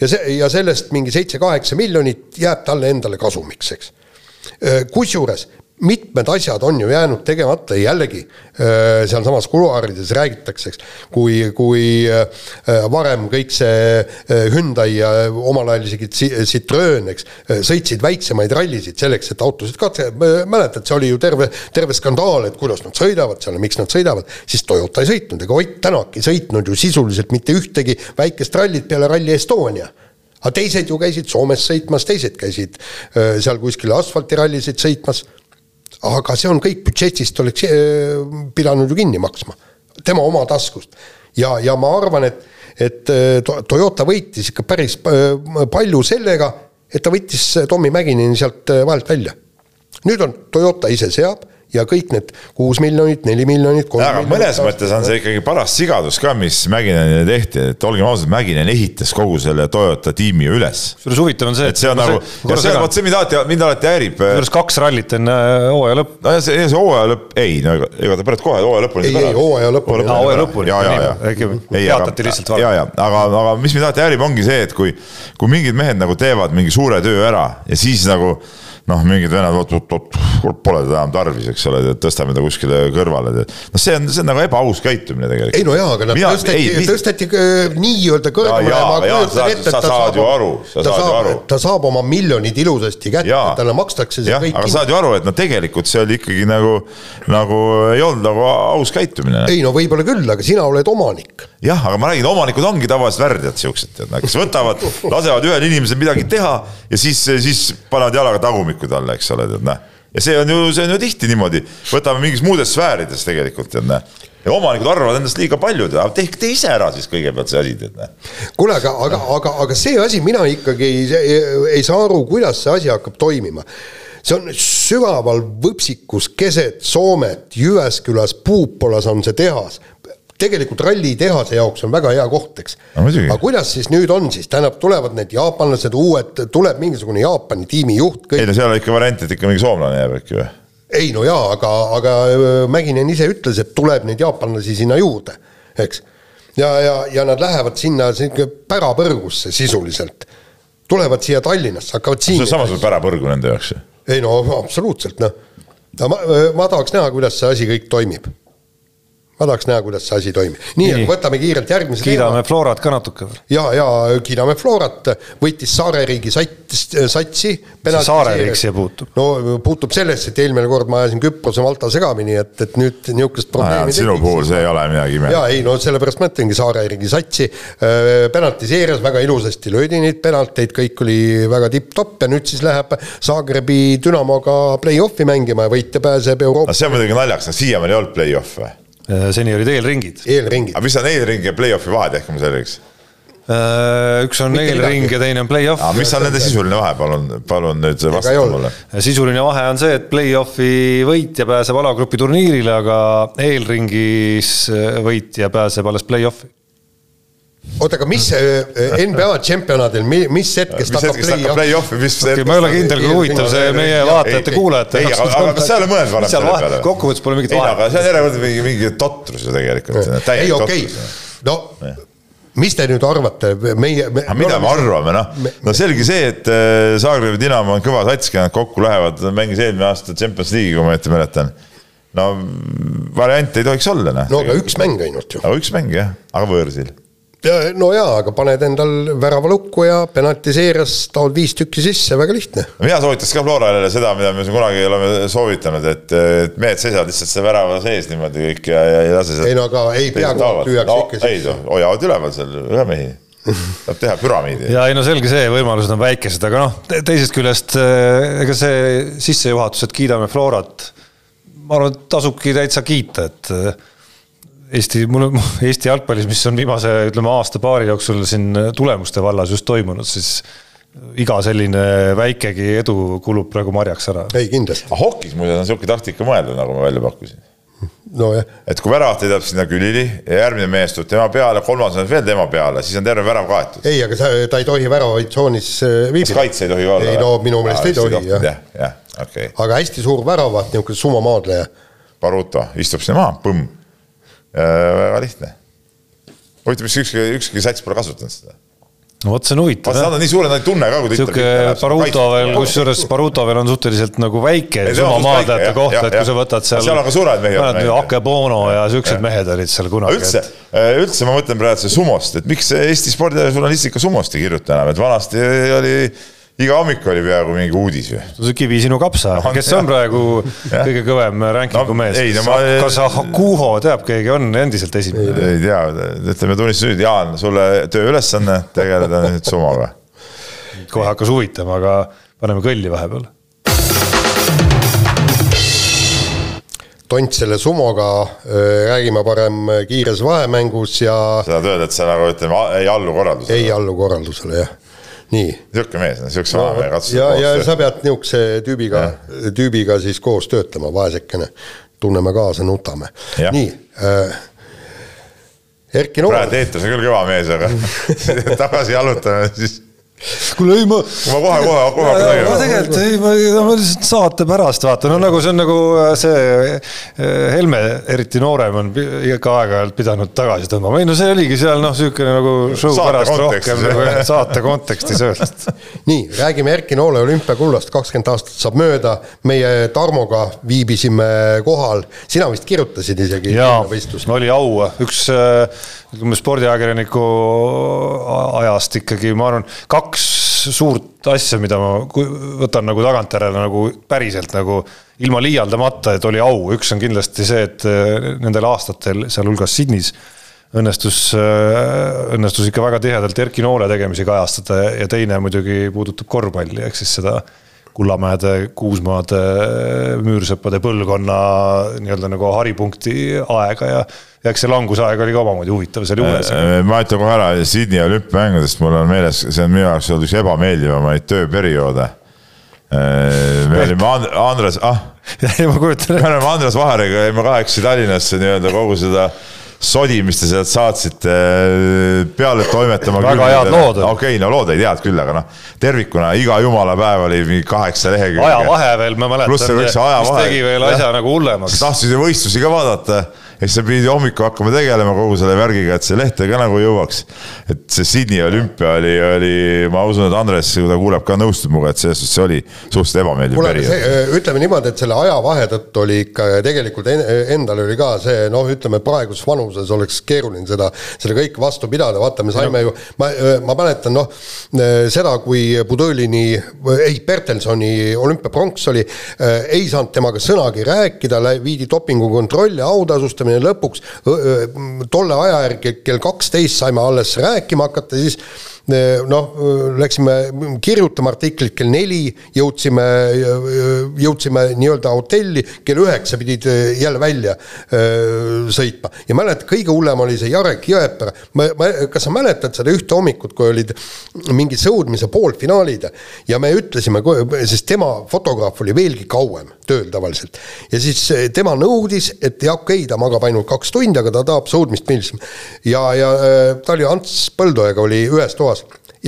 ja see, ja sellest mingi seitse-kaheksa miljonit jääb talle endale kasumiks, eks. kusjuures mitmed asjad on ju jäänud tegemata ja jällegi sealsamas kuluaarides räägitakse, eks, kui, kui varem kõik see Hyundai ja omal ajal isegi Citroen, eks, sõitsid väiksemaid rallisid selleks, et autosid katse, mäletad, see oli ju terve, terve skandaal, et kuidas nad sõidavad seal ja miks nad sõidavad, siis Toyota ei sõitnud, ega Ott Tänak ei sõitnud ju sisuliselt mitte ühtegi väikest rallit peale Rally Estonia. Aga teised ju käisid Soomes sõitmas, teised käisid seal kuskil asfaltirallisid sõitmas aga see on kõik budžetist oleks äh, pidanud ju kinni maksma, tema oma taskust. ja, ja ma arvan, et, et äh, Toyota võitis ikka päris äh, palju sellega, et ta võttis Tommy Mäkineni sealt vahelt välja nüüd on Toyota ise seab ja kõik need kuus miljonit, neli miljonit, aga miljonit. mõnes mõttes on see ikkagi paras sigadus ka, mis Mäkinenile tehti, et olgem ausad, Mäkinen ehitas kogu selle Toyota tiimi üles. kusjuures huvitav on see, et see on nagu, ja see on, vot see, mida alati, mind alati häirib. kusjuures kaks rallit enne hooaja lõppu. no ja see, see hooaja lõpp, ei, no ega, ega ta pärast kohe hooaja lõpuni. Ei, ei, hooaja lõpuni. Hooaja lõpuni. ja, ja, ja peatati lihtsalt vara. ja, ja aga, aga mis mind alati häirib, ongi see, et kui, kui mingid mehed nagu teevad mingi suure töö ära ja siis nagu noh, mingid vennad, oot, oot, oot, pole teda enam tarvis, eks ole, tõstame ta kuskile kõrvale, noh, see on, see on nagu ebaaus käitumine tegelikult. ei no jaa, aga nad Mina- tõsteti ei,, tõsteti äh, nii-öelda kõrgemale Jaa, ja ma kujutan sa- ette, et ta saad saab ju aru, sa ta saab aru., ta saab oma miljonid ilusasti kätte talle makstakse see jah, kõik aga saad ju aru, et no tegelikult see oli ikkagi nagu, nagu ei olnud nagu aus käitumine. ei no võib-olla küll, aga sina oled omanik. jah, aga ma räägin, omanikud ongi tavaliselt värdjad siuksed, kes võtavad, lasevad ühel inimesel midagi teha ja siis, siis panevad jalaga tagumikku talle, eks ole, tead näe. ja see on ju, see on ju tihti niimoodi, võtame mingis muudes sfäärides tegelikult, tead näe. ja omanikud arvavad endast liiga palju, tead, tehke te ise ära siis kõigepealt see asi, tead näe. kuule, aga, aga, aga, aga see asi, mina ikkagi ei, ei saa aru, kuidas see asi hakkab toimima. see on sügaval võpsikus keset Soomet, Jyväskylas, Puupolas on see tehas tegelikult rallitehase jaoks on väga hea koht, eks aga kuidas siis nüüd on siis, tähendab, tulevad need jaapanlased uued, tuleb mingisugune Jaapani tiimi juht, kõik ei no seal on ikka variant, et ikka mingi soomlane jääb äkki või? ei no jaa, aga, aga Mäkinen ise ütles, et tuleb neid jaapanlasi sinna juurde, eks. ja, ja, ja nad lähevad sinna sihuke pärapõrgusse sisuliselt. tulevad siia Tallinnasse, hakkavad see siin on. samasugune pärapõrgu nende jaoks ju. ei no absoluutselt noh. ma, ma tahaks näha, kuidas see asi kõik toimib. Ma tahaks näha, kuidas see asi toimib. nii, Nii. nii, võtame kiirelt järgmise kiidame Florat ka natuke veel. ja, ja kiidame Florat, võitis saareriigi sats, satsi. Saareriik siia puutub? no puutub sellesse, et eelmine kord ma ajasin Küprose Malta segamini, et, et nüüd niisugust probleemi sinu puhul see ei ole midagi ime. ja ei no sellepärast ma ütlengi saareriigi satsi. penaltiseerias väga ilusasti löödi neid penalteid, kõik oli väga tipp-topp ja nüüd siis läheb Zagrebi Dünamoga play-off'i mängima ja võitja pääseb Euroopa see on muidugi naljakas, siiamaani ei olnud play-off või? Seni olid eelringid. eelringid aga. mis on eelringi ja play-off'i vahe, tehke mulle selgeks. üks on eelring ja teine on play-off. aga mis on nende sisuline vahe, palun, palun nüüd vastake mulle. sisuline vahe on see, et play-off'i võitja pääseb alagrupi turniirile, aga eelringis võitja pääseb alles play-off'i. oota, aga mis see NBA tšempionaadil, mis hetkest mis hakkab hetkest hakkab play-off? play-off'i, mis okei, ma ei ole kindel, kui huvitav see meie vaatajate-kuulajate ei, aga, aga kas sa ei ole mõelnud varem selle peale? kokkuvõttes pole mingit ei, aga vahet. see on järjekordne mingi, mingi totrus ju tegelikult. ei okei, no mis te nüüd arvate, meie me, mida me arvame, noh, no selge see, et äh, Zagrebi Dinamo on kõva sats, kui nad kokku lähevad, mängis eelmine aasta Champions League'i, kui ma õieti mäletan. no variante ei tohiks olla, noh. no aga üks mäng ainult ju. aga üks mäng jah, aga võõrsil. No jaa, aga paned endal värava lukku ja penaltiseerias taod viis tükki sisse, väga lihtne. mina soovitaks ka Florale seda, mida me siin kunagi oleme soovitanud, et, et mehed seisavad lihtsalt selle värava sees niimoodi kõik ja, ja ei lase sealt ei no aga ei pea kohalt lüüakse no, ikka ei sisse. hoiavad üleval seal ühe mehi. saab teha püramiidi. ja ei no selge see, võimalused on väikesed, aga noh, teisest küljest eh, ega see sissejuhatus, et kiidame Florat, ma arvan, et tasubki täitsa kiita, et eh, Eesti, mul on Eesti jalgpallis, mis on viimase, ütleme aasta-paari jooksul siin tulemuste vallas just toimunud, siis iga selline väikegi edu kulub praegu marjaks ära. ei kindlasti, hokis muide on sihuke taktika mõelda, nagu ma välja pakkusin. nojah, et kui väravat heidab sinna külili ja järgmine mees tuleb tema peale, kolmas on veel tema peale, siis on terve värav kaetud. ei, aga sa, ta ei tohi väravaid tsoonis äh, kas viibida. kaitse ei tohi olla? ei no minu meelest ei tohi jah, jah, jah, okei okay.. aga hästi suur väravat, niisugune sumamaadleja. Baruto istub sinna maha, põmm. Väga lihtne. huvitav, miks ükski, ükski sats pole kasutanud seda? no vot, see on huvitav vaata, nad on nii suured, nad ei tunne ka, kui ta sihuke Baruto veel, kusjuures Baruto veel on suhteliselt nagu väike on sumamaadlejate koht, et kui sa võtad seal. Seal on ka suured mehed mänginud. Akebono ja siuksed mehed olid seal kunagi. üldse, üldse ma mõtlen praegu sumost, et miks Eesti spordijournalistika sumost ei kirjuta enam, et vanasti oli iga hommik oli peaaegu mingi uudis ju. see kivi sinu kapsa, kes on praegu kõige kõvem rankingu No, mees ei, no ma-? kas Hakuho teab, keegi on endiselt esimene? ei tea, ütleme tunnistuse nüüd, Jaan, sulle tööülesanne tegeleda nüüd sumoga. kohe hakkas huvitama, aga paneme kõlli vahepeal. tont selle sumoga, räägime parem kiires vahemängus ja sa tahad öelda, et sa nagu ütleme, ei allu korraldusele? ei allu korraldusele, jah. nii. niisugune mees, niisuguse vana mehe katsus. ja, ja sa pead niisuguse tüübiga, tüübiga siis koos töötama, vaesekene. tunneme kaasa, nutame. Nii äh,. Erki Noor praegu, eetris on küll kõva mees, aga tagasi jalutame, siis kuule ei ma ma kohe, kohe, kohe hakkan ma tegema. tegelikult ei, ma, ma lihtsalt saate pärast vaatan, no nagu see on nagu see eh, Helme, eriti noorem on ikka aeg-ajalt pidanud tagasi tõmbama, ei no see oligi seal noh, niisugune nagu show Saate pärast kontekstis, rohkem nagu saate kontekstis öeldud. nii, räägime Erki Noole olümpiakullast, kakskümmend aastat saab mööda, meie Tarmoga viibisime kohal, sina vist kirjutasid isegi jaa, oli au, üks äh, ütleme spordiajakirjaniku ajast ikkagi, ma arvan, kaks suurt asja, mida ma võtan nagu tagantjärele nagu päriselt nagu ilma liialdamata, et oli au, üks on kindlasti see, et äh, nendel aastatel, sealhulgas Sydneys õnnestus, õnnestus ikka väga tihedalt Erki Noole tegemisi kajastada ja- teine muidugi puudutab korvpalli, ehk siis seda Kullamäede, Kuusmaade, Müürsepade põlvkonna nii-öelda nagu haripunkti aega ja ja eks see langusaeg oli ka omamoodi huvitav seal juures. ma ütlen kohe ära, Sydney olümpiamängudest mul on meeles, see on minu jaoks olnud üks ebameeldivamaid tööperioode. me olime And- Andres, ah, ma kujutan me ette, olime Andres Vaheriga, jäime kahekesi Tallinnasse nii-öelda kogu seda sodi, mis te sealt saatsite peale toimetama. Väga head lood okei okay,, no lood ei teadnud küll, aga noh, tervikuna iga jumala päev oli mingi kaheksa lehekülge. ajavahe veel, ma Pluss mäletan, kõik see mis ajavahe. tegi veel asja nagu hullemaks. tahtsid ju võistlusi ka vaadata ja siis sa pidid hommikul hakkama tegelema kogu selle värgiga, et see lehte ka nagu jõuaks. et see Sydney olümpia oli, oli, ma usun, et Andres, kui ta kuuleb ka, nõustub minuga, et selles suhtes see oli suhteliselt ebameeldiv periood. ütleme niimoodi, et selle ajavahe tõttu oli ikka tegelikult en- endal oli ka see noh, ütleme praeguses vanuses oleks keeruline seda, seda kõike vastu pidada, vaata, me saime ju, ma, ma mäletan noh, seda, kui Budõlini, ei, Bertelsoni olümpiapronks oli, ei saanud temaga sõnagi rääkida, viidi dopingukontroll ja autasustamine lõpuks tolle aja järgi kell kaksteist saime alles rääkima hakata, siis noh, läksime kirjutama artiklit kell neli, jõudsime, jõudsime nii-öelda hotelli, kell üheksa pidid jälle välja öö, sõitma ja mäletad, kõige hullem oli see Jarek Jõepera, ma, ma, kas sa mäletad seda ühte hommikut, kui olid mingi sõudmise poolfinaalid ja me ütlesime, sest tema fotograaf oli veelgi kauem tööl tavaliselt ja siis eh, tema nõudis, et ja okei okay,, ta magab ainult kaks tundi, aga ta tahab sõudmist pildistada. ja, ja eh, ta oli Ants Põldojaga oli ühes toas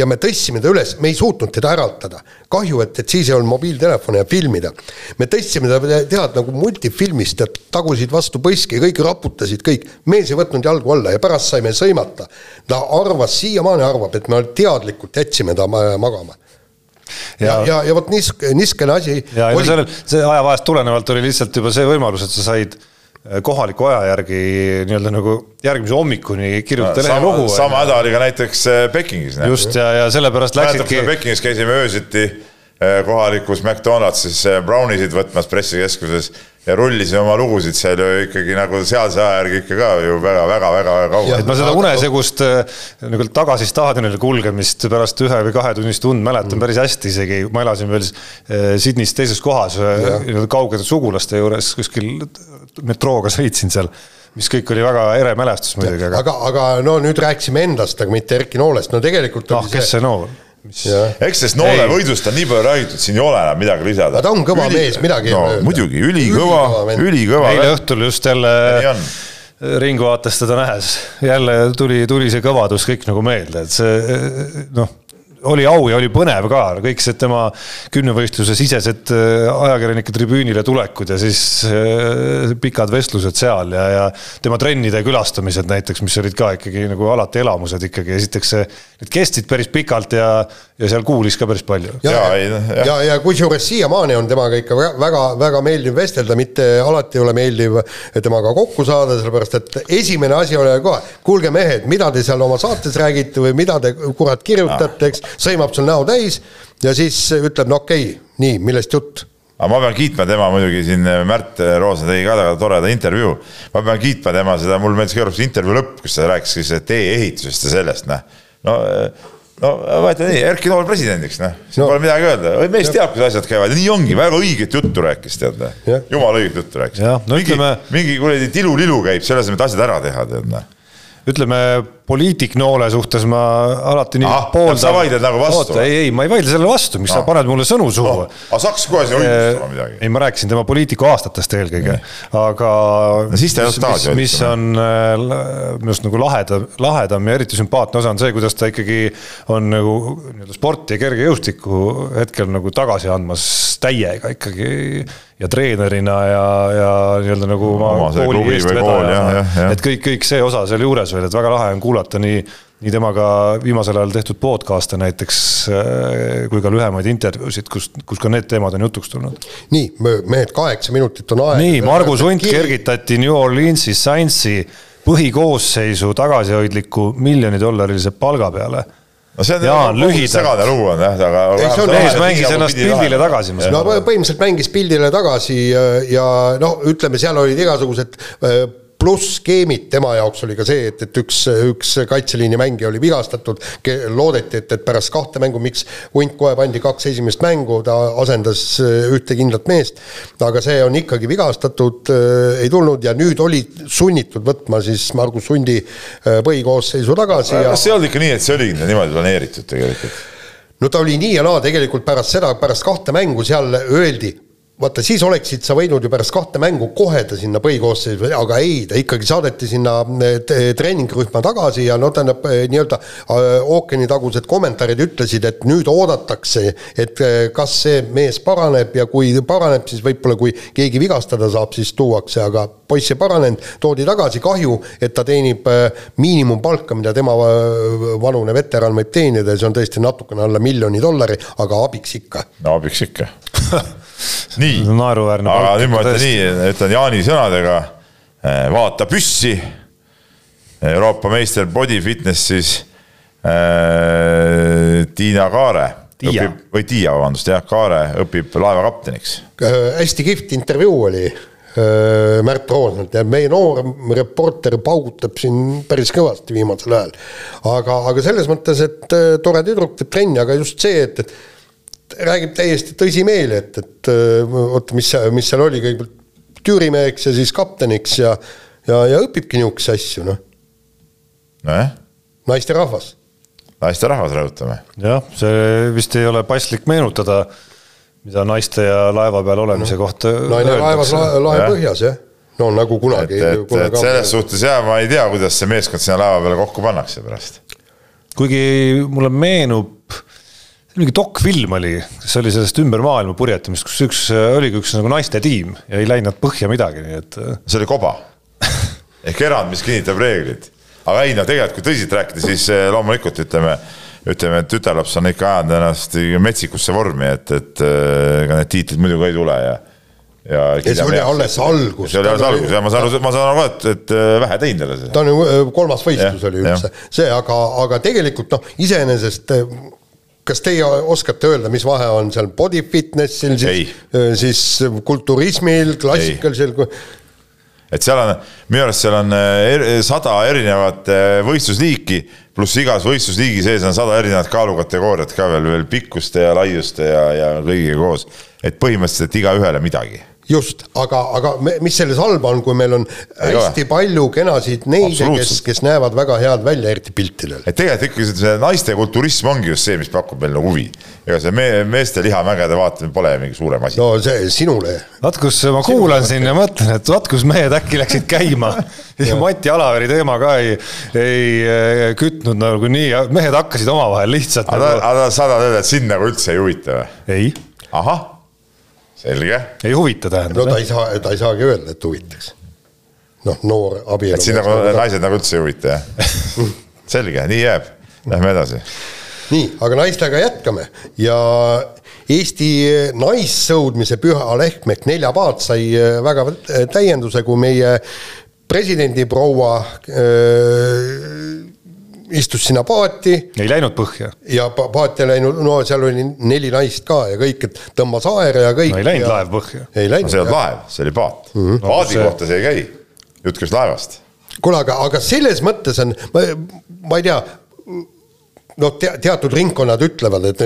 ja me tõstsime ta üles, me ei suutnud teda äratada. kahju, et, et siis ei olnud mobiiltelefoni ja filmida. me tõstsime ta, tead nagu multifilmis, tead tagusid vastu põski, kõik raputasid, kõik. mees ei võtnud jalgu alla ja pärast saime sõimata. ta arvas, siiamaani arvab, et me teadlikult jätsime ta ma- magama. ja, ja, ja, ja vot niisugune, niisugune asi ja, ja sellel, see ajavahest tulenevalt oli lihtsalt juba see võimalus, et sa said kohaliku aja järgi nii-öelda nagu järgmise hommikuni kirjutada lehe sama lugu. sama häda oli ka näiteks äh, Pekingis. just ja, ja sellepärast läksidki Pekingis käisime öösiti äh, kohalikus McDonaldsis äh, brownisid võtmas pressikeskuses ja rullisime oma lugusid seal ju ikkagi nagu sealse aja järgi ikka ka ju väga-väga-väga kaua. Et. ma seda unesegust äh, nagu tagasi staadionile kulgemist pärast ühe või kahetunnist und mäletan Mm. päris hästi isegi, ma elasin veel äh, Sydneys teises kohas äh, kaugete sugulaste juures kuskil metrooga sõitsin seal, mis kõik oli väga ere mälestus muidugi, aga aga, aga no nüüd rääkisime endast, aga mitte Erki Noolest, no tegelikult ah, kes see noor, mis jah, eks sellest Noole Ei. võidust on nii palju räägitud, siin ei ole enam midagi lisada. Aga ta on kõva mees, midagi ei no, ole öelda. muidugi, Ülikõva ülikõva, eile õhtul just jälle. Ringvaates teda nähes, jälle tuli, tuli see kõvadus kõik nagu meelde, et see noh, oli au ja oli põnev ka, kõik see tema kümnevõistluse sisesed äh, ajakirjanike tribüünile tulekud ja siis äh, pikad vestlused seal ja, ja tema trennide külastamised näiteks, mis olid ka ikkagi nagu alati elamused ikkagi, esiteks see, need kestsid päris pikalt ja, ja seal kuulis ka päris palju. ja, ja, ja, jah. ja, ja kusjuures siiamaani on temaga ikka väga-väga meeldiv vestelda, mitte alati ei ole meeldiv temaga kokku saada, sellepärast et esimene asi oli kohe, kuulge mehed, mida te seal oma saates räägite või mida te kurat kirjutate, eks, sõimab sul näo täis ja siis ütleb, no okei okay,, nii, millest jutt aga ma pean kiitma tema muidugi siin, Märt Roosna tegi ka väga toreda intervjuu. ma pean kiitma tema seda, mulle meeldis see intervjuu lõpp, kus ta rääkis siis tee-ehitusest ja sellest, noh. no, no vaata nii, Erki Nool presidendiks, noh, siin No. pole midagi öelda, mees teab, kuidas asjad käivad ja nii ongi, väga õiget juttu rääkis, tead, Jah. jumala õiget juttu rääkis no mingi ütleme-, mingi kuradi tilulilu käib selle asemel, et asjad ära teha, tead, noh ütleme poliitiknoole suhtes ma alati nii Ah, sa vaidled nagu vastu oota, ei, ei, ma ei vaidle sellele vastu, miks sa Ah. paned mulle sõnu suhu? Noh, aga saaks kohe siia õigustama midagi. ei, ma rääkisin tema poliitiku aastatest eelkõige, aga No siis ta ei mis, olnud tagasi mis on äh, l- minu arust nagu lahedam, lahedam ja eriti sümpaatne osa on see, kuidas ta ikkagi on nagu nii-öelda sporti ja kergejõustikku hetkel nagu tagasi andmas täiega ikkagi ja treenerina ja, ja nii-öelda nagu oma Oma see kooli jah. et kõik, kõik see osa sealjuures veel, et väga lahe on kuulata nii nii temaga viimasel ajal tehtud podcast'e näiteks äh, kui ka lühemaid intervjuusid, kus, kus ka need teemad on jutuks tulnud. nii, mehed, kaheksa minutit on aega. nii, Margus Hunt. kergitati New Orleansi Saintsi põhikoosseisu tagasihoidliku miljonidollarilise palga peale. No see on Jaan, kogu lühidalt. segane lugu on jah, aga. Ei, see on- mees mängis ennast pildile tagasi, no põhimõtteliselt mängis pildile tagasi ja, ja noh, ütleme, seal olid igasugused äh, pluss-skeemid tema jaoks oli ka see, et, et üks, üks kaitseliini mängija oli vigastatud, loodeti, et, et pärast kahte mängu, miks Hunt kohe pandi kaks esimest mängu, ta asendas äh, ühte kindlat meest, aga see on ikkagi vigastatud äh,, ei tulnud ja nüüd oli sunnitud võtma siis Margus Hundi äh, põhikoosseisu tagasi ja see ei olnud ikka nii, et see oligi niimoodi planeeritud tegelikult? no ta oli nii ja naa tegelikult pärast seda, pärast kahte mängu seal öeldi, vaata siis oleksid sa võinud ju pärast kahte mängu kohe ta sinna põhikoosseisu, aga ei, ta ikkagi saadeti sinna eh, t- treeningrühma tagasi ja no tähendab eh, nii-öelda eh, ookeanitagused kommentaarid ütlesid, et nüüd oodatakse, et eh, kas see mees paraneb ja kui paraneb, siis võib-olla kui keegi vigastada saab, siis tuuakse, aga poiss ei paranenud, toodi tagasi, kahju, et ta teenib eh, miinimumpalka, mida tema eh, vanune veteran võib teenida ja see on tõesti natukene alla miljoni dollari, aga abiks ikka no abiks ikka. nii, aga nüüd ma ütlen nii, ütlen Jaani sõnadega, vaata püssi, Euroopa meister body fitnessis äh, Tiina Kaare Tiia. õpib, või Tiia, vabandust, jah, Kaare õpib laevakapteniks. Äh, hästi kihvt intervjuu oli äh, Märt Roosnalt ja meie noor reporter paugutab siin päris kõvasti viimasel ajal. aga, aga selles mõttes, et äh, tore tüdruk teeb trenni, aga just see, et, et räägib täiesti tõsimeeli, et, et äh, oota, mis, mis seal oli, kõigepealt tüürimeheks ja siis kapteniks ja ja, ja õpibki niisuguseid asju, noh, nojah, naisterahvas. naisterahvas rõhutame. jah, see vist ei ole paslik meenutada, mida naiste ja laeva peal olemise kohta naine laevas lae, põhjas, jah. no nagu et, kunagi. et, et selles suhtes jah, ma ei tea, kuidas see meeskond sinna laeva peale kokku pannakse pärast. kuigi mulle meenub, mingi dokfilm oli, kes oli sellest ümber maailma purjetamist, kus üks, oligi üks nagu naiste tiim ja ei läinud põhja midagi, nii et äh, see oli koba ehk erand, mis kinnitab reeglid. aga ei no tegelikult, kui tõsiselt rääkida, siis eh, loomulikult ütleme, ütleme, et tütarlaps on ikka ajanud ennast metsikusse vormi, et, et eh, ega need tiitlid muidugi ei tule ja. ja ja see oli alles algus. see oli alles algus ja ma saan aru, ma saan aru ka, et, et vähe teinud jälle see. ta on ju äh, kolmas võistlus Jah, oli üldse, see, aga, aga tegelikult noh, iseenesest äh, kas teie oskate öelda, mis vahe on seal body fitnessil, siis, siis kulturismil, klassikalisel, et seal on, minu arust seal on eh, er, sada erinevat eh, võistlusliiki, pluss igas võistlusliigi sees on sada erinevat kaalukategooriat ka veel, veel pikkuste ja laiuste ja, ja kõigiga koos. et põhimõtteliselt igaühele midagi just, aga, aga me, mis selles halba on, kui meil on Ei ole. hästi palju kenasid neid, kes kes näevad väga head välja, eriti piltidel. et tegelikult ikkagi see- see naiste kulturism ongi just see, mis pakub meile nagu huvi. ega see me, meeste lihamägede vaatamine pole mingi suurem asi. no see sinule, vaat kus ma kuulan siin ja mõtlen, et vaat kus mehed äkki läksid käima. ja Mati Alaveri teema ka ei, ei eh, kütnud nagu nii, mehed hakkasid omavahel lihtsalt aga nagu, aga sa tahad öelda, et sind nagu üldse ei huvita või? ei, ahah, selge. ei huvita no tähendab ta ei saa, ta ei saagi öelda, et huvitaks. noh, noor abielu. et sind nagu naised nagu üldse ei huvita jah? selge, nii jääb. Lähme edasi. nii, aga naistega jätkame ja Eesti naissõudmise püha lehm ehk neljapaat sai äh, väga täienduse, kui meie presidendiproua äh, istus sinna paati ei läinud põhja. ja pa- paati ei läinud, no seal oli neli naist ka ja kõik, et tõmbas aere ja kõik. No ei läinud laev põhja. ei no see ei olnud laev, see oli paat mm. -hmm. paadi see- kohta see ei käi. jutt käis laevast. kuule, aga, aga selles mõttes on, ma, ma ei tea, noh te,, teatud ringkonnad ütlevad, et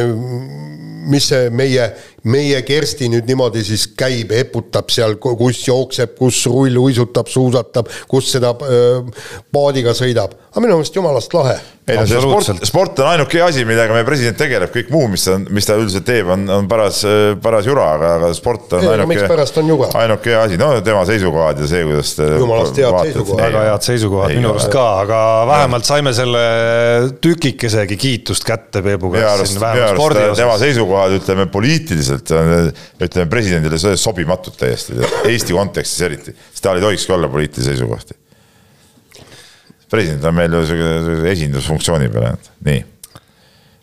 mis see meie meie Kersti nüüd niimoodi siis käib, eputab seal, kus jookseb, kus rulluisutab, suusatab, kus seda paadiga sõidab, aga minu meelest jumalast lahe. ei no see sport, sport on ainuke asi, millega meie president tegeleb, kõik muu, mis ta, mis ta üldiselt teeb, on, on paras, paras jura, aga, aga sport on Ei, no ainuke mikspärast on juga?, ainuke hea asi, no tema seisukohad ja see, kuidas Jumalast head seisukohad. väga head seisukohad Ei minu arust ka, aga vähemalt saime selle tükikesegi kiitust kätte Peebu käest siin vähemalt spordi tema osas. seisukohad, ütleme poliitiliselt, ütleme presidendile so- sobimatud täiesti, Eesti kontekstis eriti, sest tal ei tohikski olla poliitilisi seisukohti. president on meil ju esindusfunktsiooni peal ainult, nii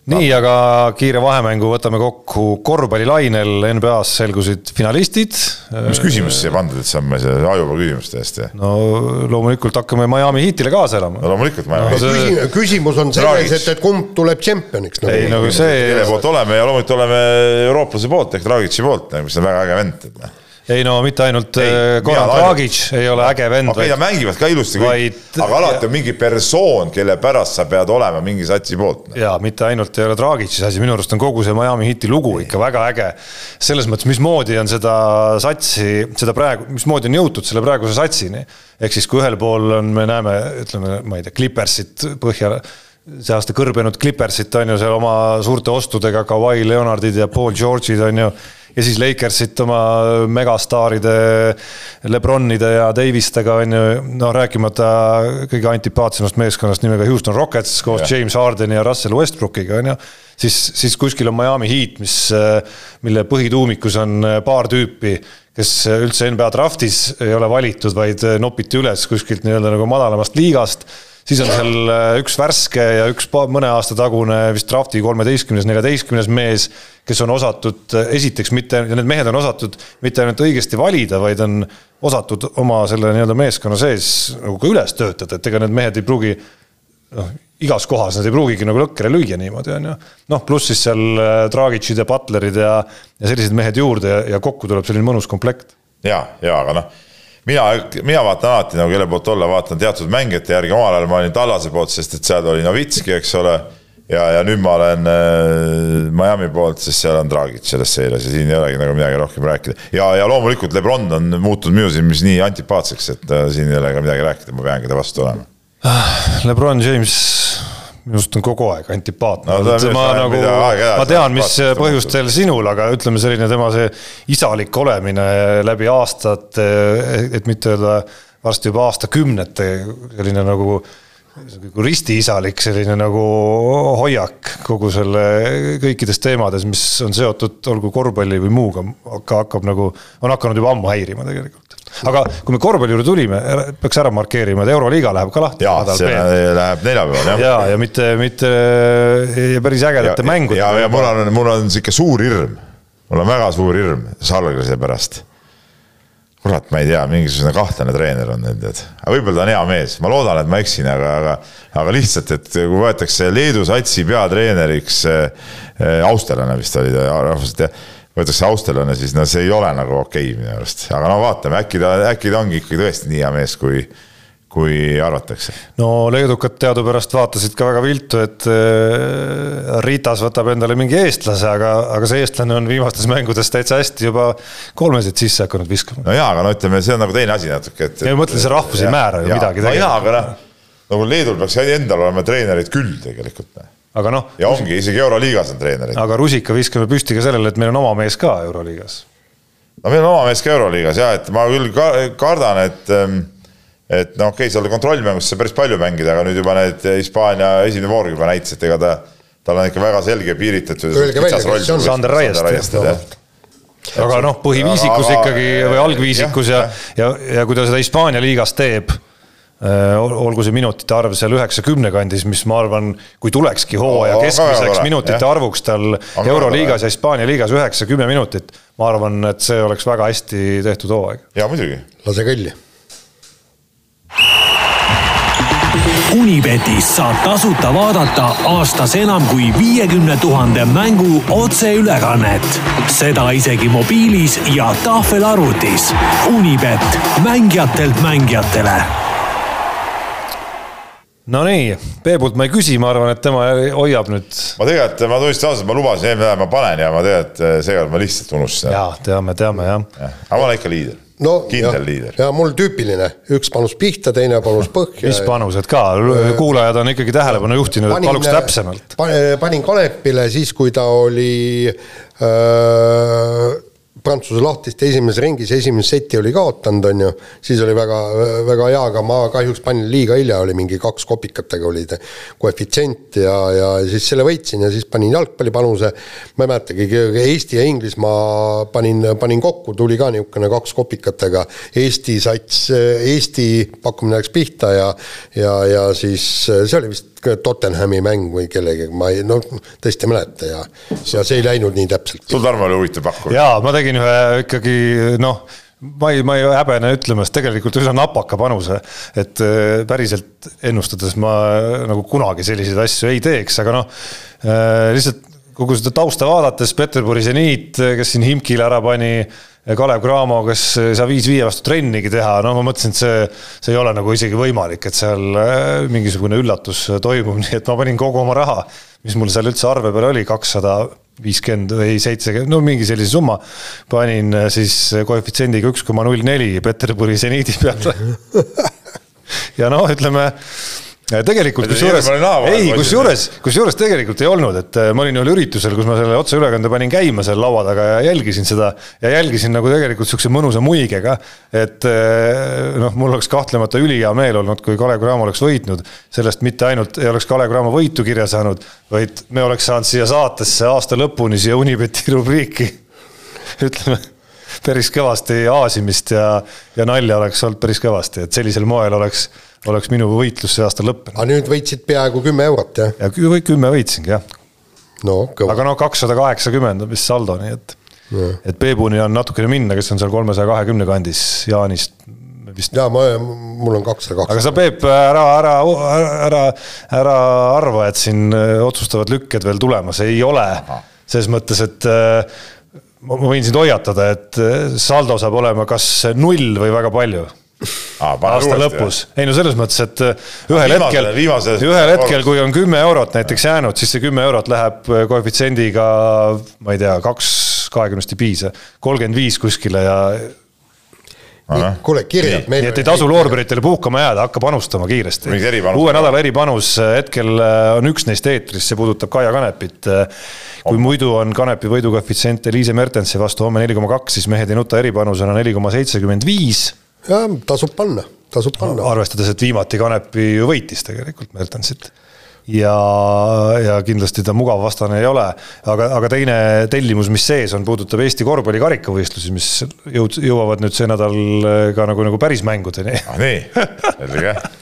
nii, aga kiire vahemängu võtame kokku korvpallilainel NBA-s selgusid finalistid. mis küsimus siia pandud, et see on meil see ajupeal küsimus täiesti. no loomulikult hakkame Miami Heatile kaasa elama no loomulikult ma No no, see- Küsi- küsimus on selles, et, et kumb tuleb tšempioniks ei nagu.. nagu see kelle, poolt oleme ja loomulikult oleme eurooplase poolt ehk Dragic'i poolt, mis on väga äge vend. okei, ei no mitte ainult äh, Goran ainult- Dragic ei ole äge vend, nad mängivad ka ilusti kõik aga alati on mingi persoon, kelle pärast sa pead olema mingi satsi poolt. ja mitte ainult ei ole Dragic'i asi, minu arust on kogu see Miami Heati lugu ikka väga äge. selles mõttes, mismoodi on seda satsi, seda praegu, mismoodi on jõutud selle praeguse satsini. ehk siis, kui ühel pool on, me näeme, ütleme, ma ei tea, Clippersit põhja, see aasta kõrbenud Clippersit on ju seal oma suurte ostudega, Kawhi Leonardid ja Paul George'id on ju ja siis Lakersit oma megastaaride Lebronide ja Davistega on ju, no rääkimata kõige antipaatsemast meeskonnast nimega Houston Rockets koos Jah. James Hardeni ja Russell Westbrookiga on ju. siis, siis kuskil on Miami Heat, mis, mille põhituumikus on paar tüüpi, kes üldse NBA draftis ei ole valitud, vaid nopiti üles kuskilt nii-öelda nagu madalamast liigast siis on seal äh, üks värske ja üks mõne aasta tagune vist drafti kolmeteistkümnes, neljateistkümnes mees, kes on osatud äh, esiteks mitte, ja need mehed on osatud mitte ainult õigesti valida, vaid on osatud oma selle nii-öelda meeskonna sees nagu ka üles töötada, et ega need mehed ei pruugi noh, igas kohas nad ei pruugigi nagu lõkkele lüüa niimoodi, on ju. noh, pluss siis seal äh, Dragicid ja Butlerid ja, ja sellised mehed juurde ja, ja kokku tuleb selline mõnus komplekt. ja, ja aga noh, mina, mina vaatan alati nagu kelle poolt olla, vaatan teatud mängijate järgi, omal ajal ma olin Tallase poolt, sest et seal oli Novitski, eks ole. ja, ja nüüd ma olen äh, Miami poolt, sest seal on Dragic selles seerias ja siin ei olegi nagu midagi rohkem rääkida. ja, ja loomulikult Lebron on muutunud minu silmis nii antipaatseks, et äh, siin ei ole ka midagi rääkida, ma peangi ta vastu olema. Lebron James minu arust on kogu aeg antipaatne No ma nagu ma tean, mis põhjustel sinul, aga ütleme, selline tema see isalik olemine läbi aastate, et mitte öelda varsti juba aastakümnete selline nagu nagu ristiisalik selline nagu hoiak kogu selle kõikides teemades, mis on seotud olgu korvpalli või muuga, aga hakkab nagu, on hakanud juba ammu häirima tegelikult. aga kui me korvpalli juurde tulime, peaks ära markeerima, et Euroliiga läheb ka lahti. ja see läheb neljapäeval jah ja, ja mitte, mitte ja päris ägedate mängude. ja, ja mul on, mul on sihuke suur hirm, mul on väga suur hirm Salgrise pärast. kurat, ma ei tea, mingisugune kahtlane treener on tead, aga võib-olla ta on hea mees, ma loodan, et ma eksin, aga, aga, aga lihtsalt, et kui võetakse Leedu satsi peatreeneriks äh, austerlane vist oli ta rahvuselt jah võetakse austerlane, siis no see ei ole nagu okei okay, minu arust, aga no vaatame, äkki ta, äkki ta ongi ikkagi tõesti nii hea mees, kui, kui arvatakse. no leedukad teadupärast vaatasid ka väga viltu, et äh, Ritas võtab endale mingi eestlase, aga, aga see eestlane on viimastes mängudes täitsa hästi juba kolmesid sisse hakanud viskama. no jaa, aga no ütleme, see on nagu teine asi natuke, et. Ja ma mõtlen, see rahvus ei määra ju midagi no jaa, aga noh, nagu Leedul peaks endal olema treenerid küll tegelikult. aga noh, ja ongi, isegi Euroliigas on treenerid. aga rusika viskame püsti ka sellele, et meil on oma mees ka Euroliigas. no meil on oma mees ka Euroliigas ja et ma küll ka, kardan, et et noh, okei okay,, seal kontrollmängus sai päris palju mängida, aga nüüd juba need Hispaania esimene voor juba näitas, et ega ta, tal on ikka väga selge on. Sander Raiest, jah. aga noh, põhiviisikus Aga- ikkagi või algviisikus ja, ja, ja kui ta seda Hispaania liigas teeb, olgu see minutite arv seal üheksakümne kandis, mis ma arvan, kui tulekski hooaja keskmiseks minutite jah. arvuks tal Euroliigas ja Hispaania liigas üheksa, kümme minutit, ma arvan, et see oleks väga hästi tehtud hooaeg. ja muidugi. lase kõlli. Unibetis saab tasuta vaadata aastas enam kui viiekümne tuhande mängu otseülekannet. seda isegi mobiilis ja Nonii, Peebult ma ei küsi, ma arvan, et tema hoiab nüüd. ma tegelikult, ma tunnistan ausalt, ma lubasin eelmine nädal, ma panen ja ma tegelikult seekord ma lihtsalt unustasin. jaa, teame, teame jah ja.. aga ma olen ikka liider no kindel liider. ja mul tüüpiline, üks panus pihta, teine panus põhja. mis panused ka, kuulajad on ikkagi tähelepanu juhtinud, et paluks täpsemalt. panin Kanepile siis, kui ta oli öö, Prantsuse lahtiste esimeses ringis, esimese seti oli kaotanud, on ju, siis oli väga, väga hea, aga ma kahjuks panin liiga hilja, oli mingi kaks kopikatega oli koefitsient ja, ja siis selle võitsin ja siis panin jalgpallipanuse, ma ei mäletagi, Eesti ja Inglismaa panin, panin kokku, tuli ka niisugune kaks kopikatega, Eesti sats, Eesti pakkumine läks pihta ja ja, ja siis see oli vist Tottenhami mäng või kellegagi, ma ei, no tõesti ei mäleta ja, ja see ei läinud nii täpselt. sul, Tarmo, oli huvitav pakkumine? jaa, ma tegin ühe ikkagi noh, ma ei, ma ei häbene ütlemas, tegelikult üsna napaka panuse, et äh, päriselt ennustades ma nagu kunagi selliseid asju ei teeks, aga noh, äh, lihtsalt kogu seda tausta vaadates, Peterburi seniit, kes siin Himkile ära pani Kalev Cramo, kes ei saa viis-viie vastu trennigi teha, no ma mõtlesin, et see, see ei ole nagu isegi võimalik, et seal äh, mingisugune üllatus toimub, nii et ma panin kogu oma raha, mis mul seal üldse arve peal oli, kakssada viiskümmend või seitsekümmend, no mingi sellise summa, panin äh, siis koefitsiendiga üks koma null neli Peterburi seniidi peale ja noh, ütleme tegelikult kusjuures, ei, kusjuures, kusjuures tegelikult ei olnud, et äh, ma olin ühel üritusel, kus ma selle otseülekande panin käima seal laua taga ja jälgisin seda ja jälgisin nagu tegelikult niisuguse mõnusa muigega. et äh, noh, mul oleks kahtlemata ülihea meel olnud, kui Kalev Cramo oleks võitnud, sellest mitte ainult ei oleks Kalev Cramo võitu kirja saanud, vaid me oleks saanud siia saatesse aasta lõpuni siia Unibeti rubriiki ütleme päris kõvasti aasimist ja, ja nalja oleks olnud päris kõvasti, et sellisel moel oleks oleks minu võitlus see aasta lõppenud. aga nüüd võitsid peaaegu kümme eurot, jah? ja kümme võitsingi, jah. no kõva. aga noh, kakssada kaheksakümmend on vist saldo, nii et ja. et Peebuni on natukene minna, kes on seal kolmesaja kahekümne kandis, Jaanist vist. jaa, ma, mul on kakssada kakskümmend. aga sa, Peep, ära, ära, ära, ära arva, et siin äh, otsustavad lükked veel tulemas, ei ole. selles mõttes, et äh, ma võin sind hoiatada, et äh, saldo saab olema kas null või väga palju Ah, aasta lõpus, ei no selles mõttes, et äh, ühel hetkel, ühel hetkel, kui on kümme eurot näiteks jäänud, siis see kümme eurot läheb äh, koefitsiendiga, ma ei tea, kaks kahekümnest ei piisa, kolmkümmend viis kuskile ja kuule, kirjad meile. nii et ei tasu loorberitele puhkama jääda, hakka panustama kiiresti. uue nädala eripanus, äh, hetkel on üks neist eetris, see puudutab Kaia Kanepit. kui oh. muidu on Kanepi võidukoefitsient Eliise Mertensi vastu homme neli koma kaks, siis mehed ei nuta eripanusena neli koma seitsekümmend viis jah, tasub panna, tasub panna. arvestades, et viimati Kanepi ju võitis tegelikult Mertensit ja, ja kindlasti ta mugav vastane ei ole, aga, aga teine tellimus, mis sees on, puudutab Eesti korvpalli karikavõistlusi, mis jõud-, jõuavad nüüd see nädal ka nagu, nagu päris mängudeni. ah nii, selge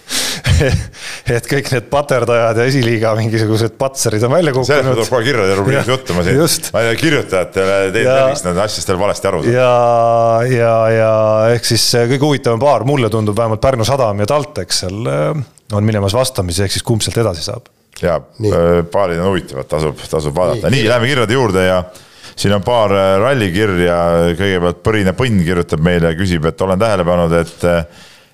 et kõik need paterdajad ja esiliiga mingisugused patserid on välja kukkunud. sellest tuleb kohe kirjade rubriigis juttu, ma siin, ma ei tea, kirjutajatele teid tervist, nad asjast veel valesti aru saavad. ja, ja, ja ehk siis kõige huvitavam paar, mulle tundub vähemalt Pärnu Sadam ja TalTech seal äh, on minemas vastamisi, ehk siis kumb sealt edasi saab. ja äh, paarid on huvitavad, tasub, tasub vaadata, nii, läheme kirjade juurde ja siin on paar äh, rallikirja, kõigepealt Põrine Põnn kirjutab meile, küsib, et olen tähele pannud, et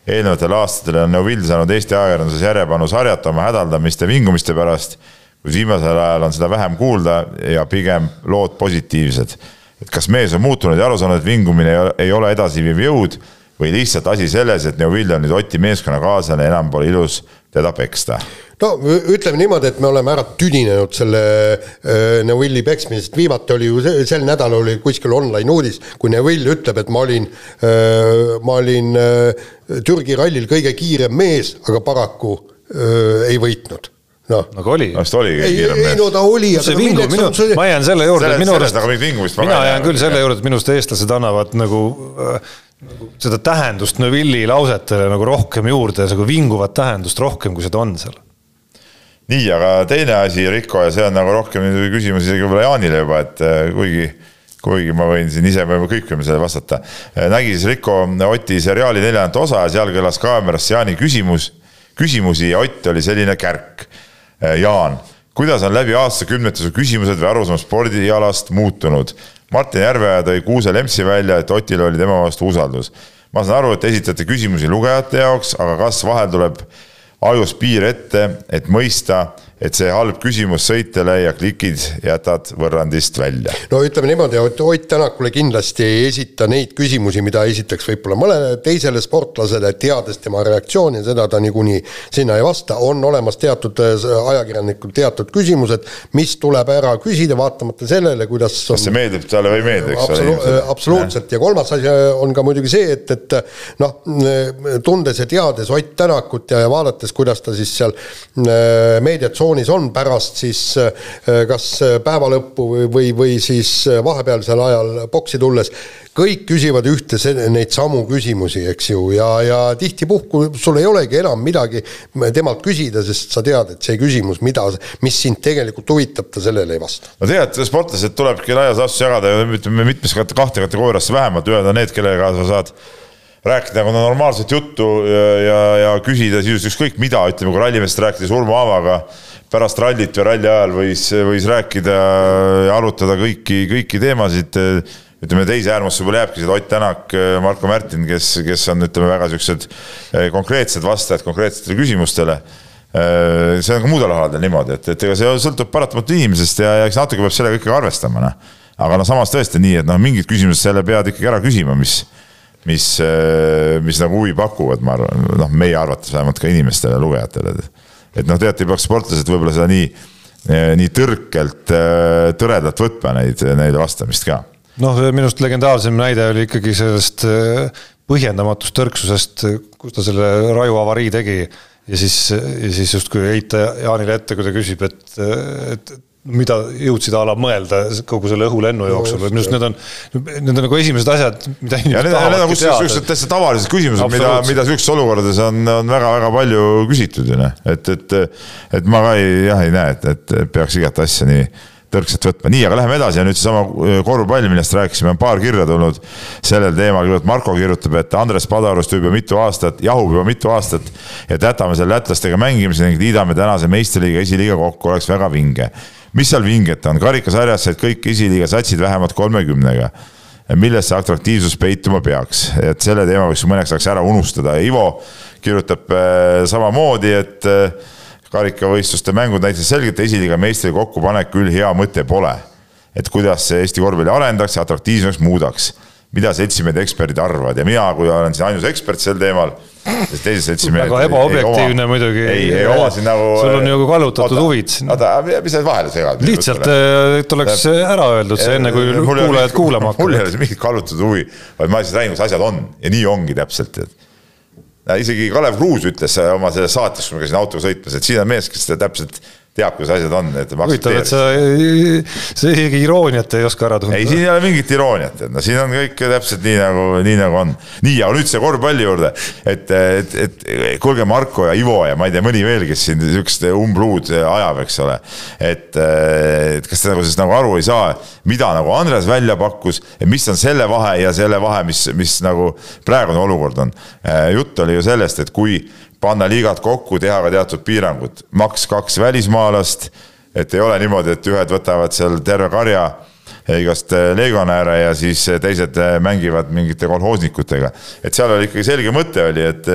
eelnevatel aastatel on Neuvill saanud Eesti ajakirjanduses järjepanu sarjata oma hädaldamiste, vingumiste pärast, kuid viimasel ajal on seda vähem kuulda ja pigem lood positiivsed. et kas mees on muutunud ja aru saanud, et vingumine ei ole edasiviiv jõud või lihtsalt asi selles, et Neuvill on nüüd Oti meeskonnakaaslane, enam pole ilus teda peksta no ütleme niimoodi, et me oleme ära tüdinenud selle äh, Neuvilli peksmisest, viimati oli ju sel nädalal oli kuskil online uudis, kui Neuvill ütleb, et ma olin äh,, ma olin äh, Türgi rallil kõige kiirem mees, aga paraku äh, ei võitnud noh. nagu oli. no vist oligi kiirem mees. ei no ta oli. see vingu, minu, ma jään selle juurde, minu arust, mina jään küll selle juurde, et minu arust eestlased annavad nagu äh, seda tähendust Neuvilli lausetele nagu rohkem juurde, nagu vinguvat tähendust rohkem, kui seda on seal nii, aga teine asi, Riko, ja see on nagu rohkem küsimus isegi võib-olla Jaanile juba, et äh, kuigi, kuigi ma võin siin ise, me kõik võime sellele vastata. Äh, nägi siis Riko Oti seriaali neljandat osa ja seal kõlas kaamerast Jaani küsimus, küsimusi ja Ott oli selline kärk. Äh, Jaan, kuidas on läbi aastakümnete su küsimused või arusaam spordialast muutunud? Martin Järveoja tõi Kuuse Lempsi välja, et Otil oli tema vastu usaldus. ma saan aru, et esitate küsimusi lugejate jaoks, aga kas vahel tuleb ajus piir ette, et mõista, et see halb küsimus sõitjale ja klikid jätad võrrandist välja. no ütleme niimoodi, et Ott Tänakule kindlasti ei esita neid küsimusi, mida esitaks võib-olla mõnele teisele sportlasele, teades tema reaktsiooni, seda ta niikuinii sinna ei vasta, on olemas teatud äh, ajakirjanikul teatud küsimused, mis tuleb ära küsida, vaatamata sellele, kuidas kas see meeldib talle või ei meeldi, eks Absolu ole. absoluutselt ja kolmas asi on ka muidugi see, et, et noh, tundes ja teades Ott Tänakut ja, vaadates, kuidas ta siis seal äh, meediatsoonis on pärast siis äh, kas päeva lõppu või, või, või siis vahepealsel ajal boksi tulles, kõik küsivad ühte neid samu küsimusi, eks ju, ja, ja tihtipuhku sul ei olegi enam midagi temalt küsida, sest sa tead, et see küsimus, mida, mis sind tegelikult huvitab, ta sellele ei vasta. no tead, sportlased tulebki laias laastus jagada ütleme mitmesse kahte kategooriasse vähemalt, ühed on need, kellega sa saad rääkida nagu normaalset juttu ja, ja, ja küsida sisuliselt ükskõik mida, ütleme, kui rallimehest rääkida Urmo Aavaga pärast rallit või ralli ajal võis, võis rääkida ja arutada kõiki, kõiki teemasid ütleme teise äärmusse võib-olla jääbki see Ott Tänak, Marko Märtin, kes, kes on, ütleme väga siuksed eh, konkreetsed vastajad konkreetsetele küsimustele. Eh, see on ka muudel aladel niimoodi, et, et ega see sõltub paratamatult inimesest ja, ja eks natuke peab sellega ikkagi arvestama, noh. aga noh, samas tõesti nii, et noh, mingid küsimused selle pead ikkagi ära küsima, mis, mis, eh, mis nagu huvi pakuvad, ma arvan, noh, meie arvates vähemalt ka inimestele, lugejatele. et noh, tegelikult ei peaks sportlased võib-olla seda nii, nii tõrkelt, tõredalt võtma neid, neile vastamist ka. Noh, minu arust legendaarsem näide oli ikkagi sellest äh, põhjendamatust tõrksusest, kus ta selle raju avarii tegi. Ja siis, ja siis justkui heita Jaanile ette, kui ta küsib, et, et mida jõudsid a la mõelda kogu selle õhulennu jooksul või minu arust need on, need on nagu esimesed asjad, mida inimesed ja need, need on siuksed täitsa tavalised küsimused, mida, mida siukestes olukordades on, on väga-väga palju küsitud ju. Noh, et, et, et ma ka ei, jah, ei näe, et, et peaks igat asja nii tõrksalt võtma. nii, aga läheme edasi ja nüüd seesama äh, korvpall, millest rääkisime, on paar kirja tulnud sellel teemal. kõigepealt Marko kirjutab, et Andres Padarust juba mitu aastat, jahub juba mitu aastat, et jätame selle lätlastega mängimise ning liidame tänase meistriliiga, esiliiga kokku, oleks väga vinge. mis seal vinget on, karikasarjas said kõik esiliiga satsid vähemalt kolmekümnega milles see atraktiivsus peituma peaks, et selle teema võiks mõneks ajaks ära unustada. Ivo kirjutab äh, samamoodi, et äh, karikavõistluste mängud näitasid selgelt, esiliiga meistri kokkupanek küll hea mõte pole. et kuidas see Eesti korvpalli arendaks ja atraktiivsemaks muudaks. mida seltsimehed eksperdid arvavad ja mina, kui olen siin ainus ekspert sel teemal, sest teised seltsimehed. väga ebaobjektiivne muidugi. ei, ei oma siin nagu. sul on ju kallutatud huvid. oota, mis sa vahele segad? lihtsalt, et oleks ära öeldud see enne, kui kuulajad kuulama hakkavad. mul ei ole siin mingit kallutatud huvi, vaid ma lihtsalt räägin, kus asjad on ja nii ongi täpselt, et isegi Kalev Kruus ütles oma selles saates, kui ma käisin autoga sõitmas, et siin on mees, kes täpselt teab, kuidas asjad on, et. huvitav, et sa, sa isegi irooniat ei oska ära tunda. ei, siin ei ole mingit irooniat, et no siin on kõik täpselt nii nagu, nii nagu on. nii, aga nüüd see korvpalli juurde, et, et, et kuulge, Marko ja Ivo ja ma ei tea, mõni veel, kes siin sihukest umbluud ajab, eks ole. et, et kas te nagu siis nagu aru ei saa, mida nagu Andres välja pakkus, et mis on selle vahe ja selle vahe, mis, mis nagu praegune olukord on. jutt oli ju sellest, et kui panna liigad kokku, teha ka teatud piirangud, maks kaks välismaalast, et ei ole niimoodi, et ühed võtavad seal terve karja igast eh, legionäre ja siis eh, teised eh, mängivad mingite kolhoosnikutega. et seal oli ikkagi selge mõte oli, et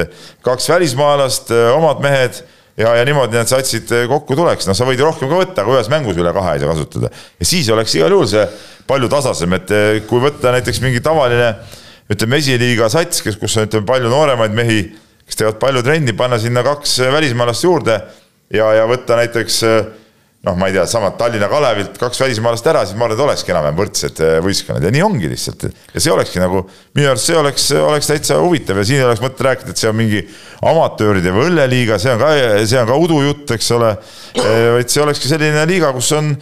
kaks välismaalast, omad mehed ja, ja niimoodi need satsid kokku tuleks, noh, sa võid ju rohkem ka võtta, aga ühes mängus üle kahe ei saa kasutada. ja siis oleks igal juhul see palju tasasem, et kui võtta näiteks mingi tavaline ütleme, esiliiga sats, kes, kus on ütleme palju nooremaid mehi kes teevad palju trenni, panna sinna kaks välismaalast juurde ja, ja võtta näiteks noh, ma ei tea, samad Tallinna Kalevilt kaks välismaalast ära, siis ma arvan, et olekski enam-vähem võrdsed äh, võistkonnad ja nii ongi lihtsalt. ja see olekski nagu, minu arust see oleks, oleks täitsa huvitav ja siin ei oleks mõtet rääkida, et see on mingi amatööride või õlleliiga, see on ka, see on ka udujutt, eks ole. Äh, vaid see olekski selline liiga, kus on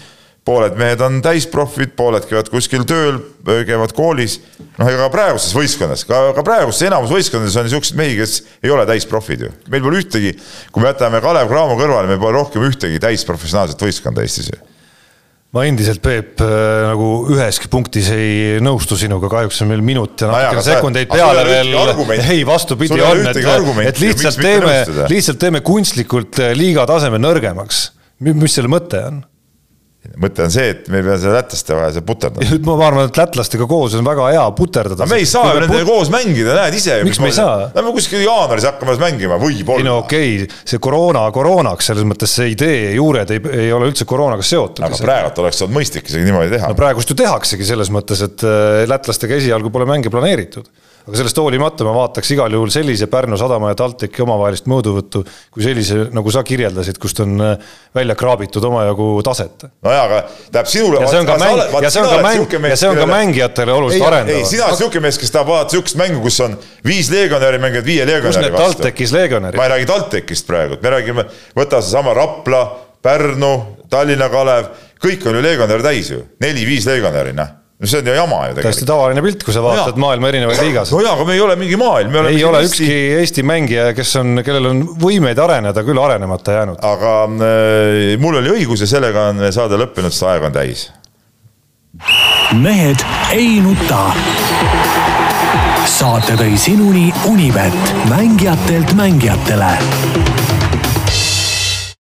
pooled mehed on täisprofid, pooled käivad kuskil tööl, käivad koolis. noh, ega praeguses võistkonnas, ka, ka praeguses enamus võistkondades on niisuguseid mehi, kes ei ole täisprofid ju. meil pole ühtegi, kui me jätame Kalev Cramo kõrvale, meil pole rohkem ühtegi täisprofessionaalset võistkonda Eestis ju ma endiselt, Peep, äh, nagu üheski punktis ei nõustu sinuga, kahjuks on meil minut ja natukene sekundeid peale veel. ei, vastupidi on, et, et lihtsalt teeme, lihtsalt teeme kunstlikult äh, liiga taseme nõrgemaks. mis selle mõte on? Mõte on see, et me ei pea seda lätlaste vahel seal puterdama. ma arvan, et lätlastega koos on väga hea puterdada. me ei saa ju nendega koos mängida, näed ise. miks me ei saa? Lähme kuskil jaanuaris hakkame mängima, võib-olla. ei no okei okay., see koroona koroonaks, selles mõttes see idee, juured ei, ei ole üldse koroonaga seotud. aga praegult oleks olnud mõistlik isegi niimoodi teha. no praegust ju tehaksegi selles mõttes, et äh, lätlastega esialgu pole mänge planeeritud aga sellest hoolimata ma vaataks igal juhul sellise Pärnu sadama ja TalTechi omavahelist mõõduvõttu kui sellise, nagu sa kirjeldasid, kust on äh, välja kraabitud omajagu taset. nojaa, aga tähendab sinule. ja see on ka mäng, ja see on ka mäng, ja see on ka mängijatele oluliselt arendav. ei, sina oled siuke mees, kes tahab vaadata siukest mängu, kus on viis legionäri mängivad viie legionäri vastu. TalTechis legionärid? ma ei räägi TalTechist praegu, me räägime, võta seesama Rapla, Pärnu, Tallinna Kalev, kõik on ju legionäre täis ju, neli-viis legionäri, noh no see on ju jama ju tegelikult. täiesti tavaline pilt, kui sa vaatad no, maailma erinevaid liigasid. no jaa, aga me ei ole mingi maailm. ei ole Eesti... ükski Eesti mängija, kes on, kellel on võimeid areneda, küll arenemata jäänud. aga äh, mul oli õigus ja sellega on saade lõppenud, sest aeg on täis. mehed ei nuta. saate tõi sinuni Unibet, mängijatelt mängijatele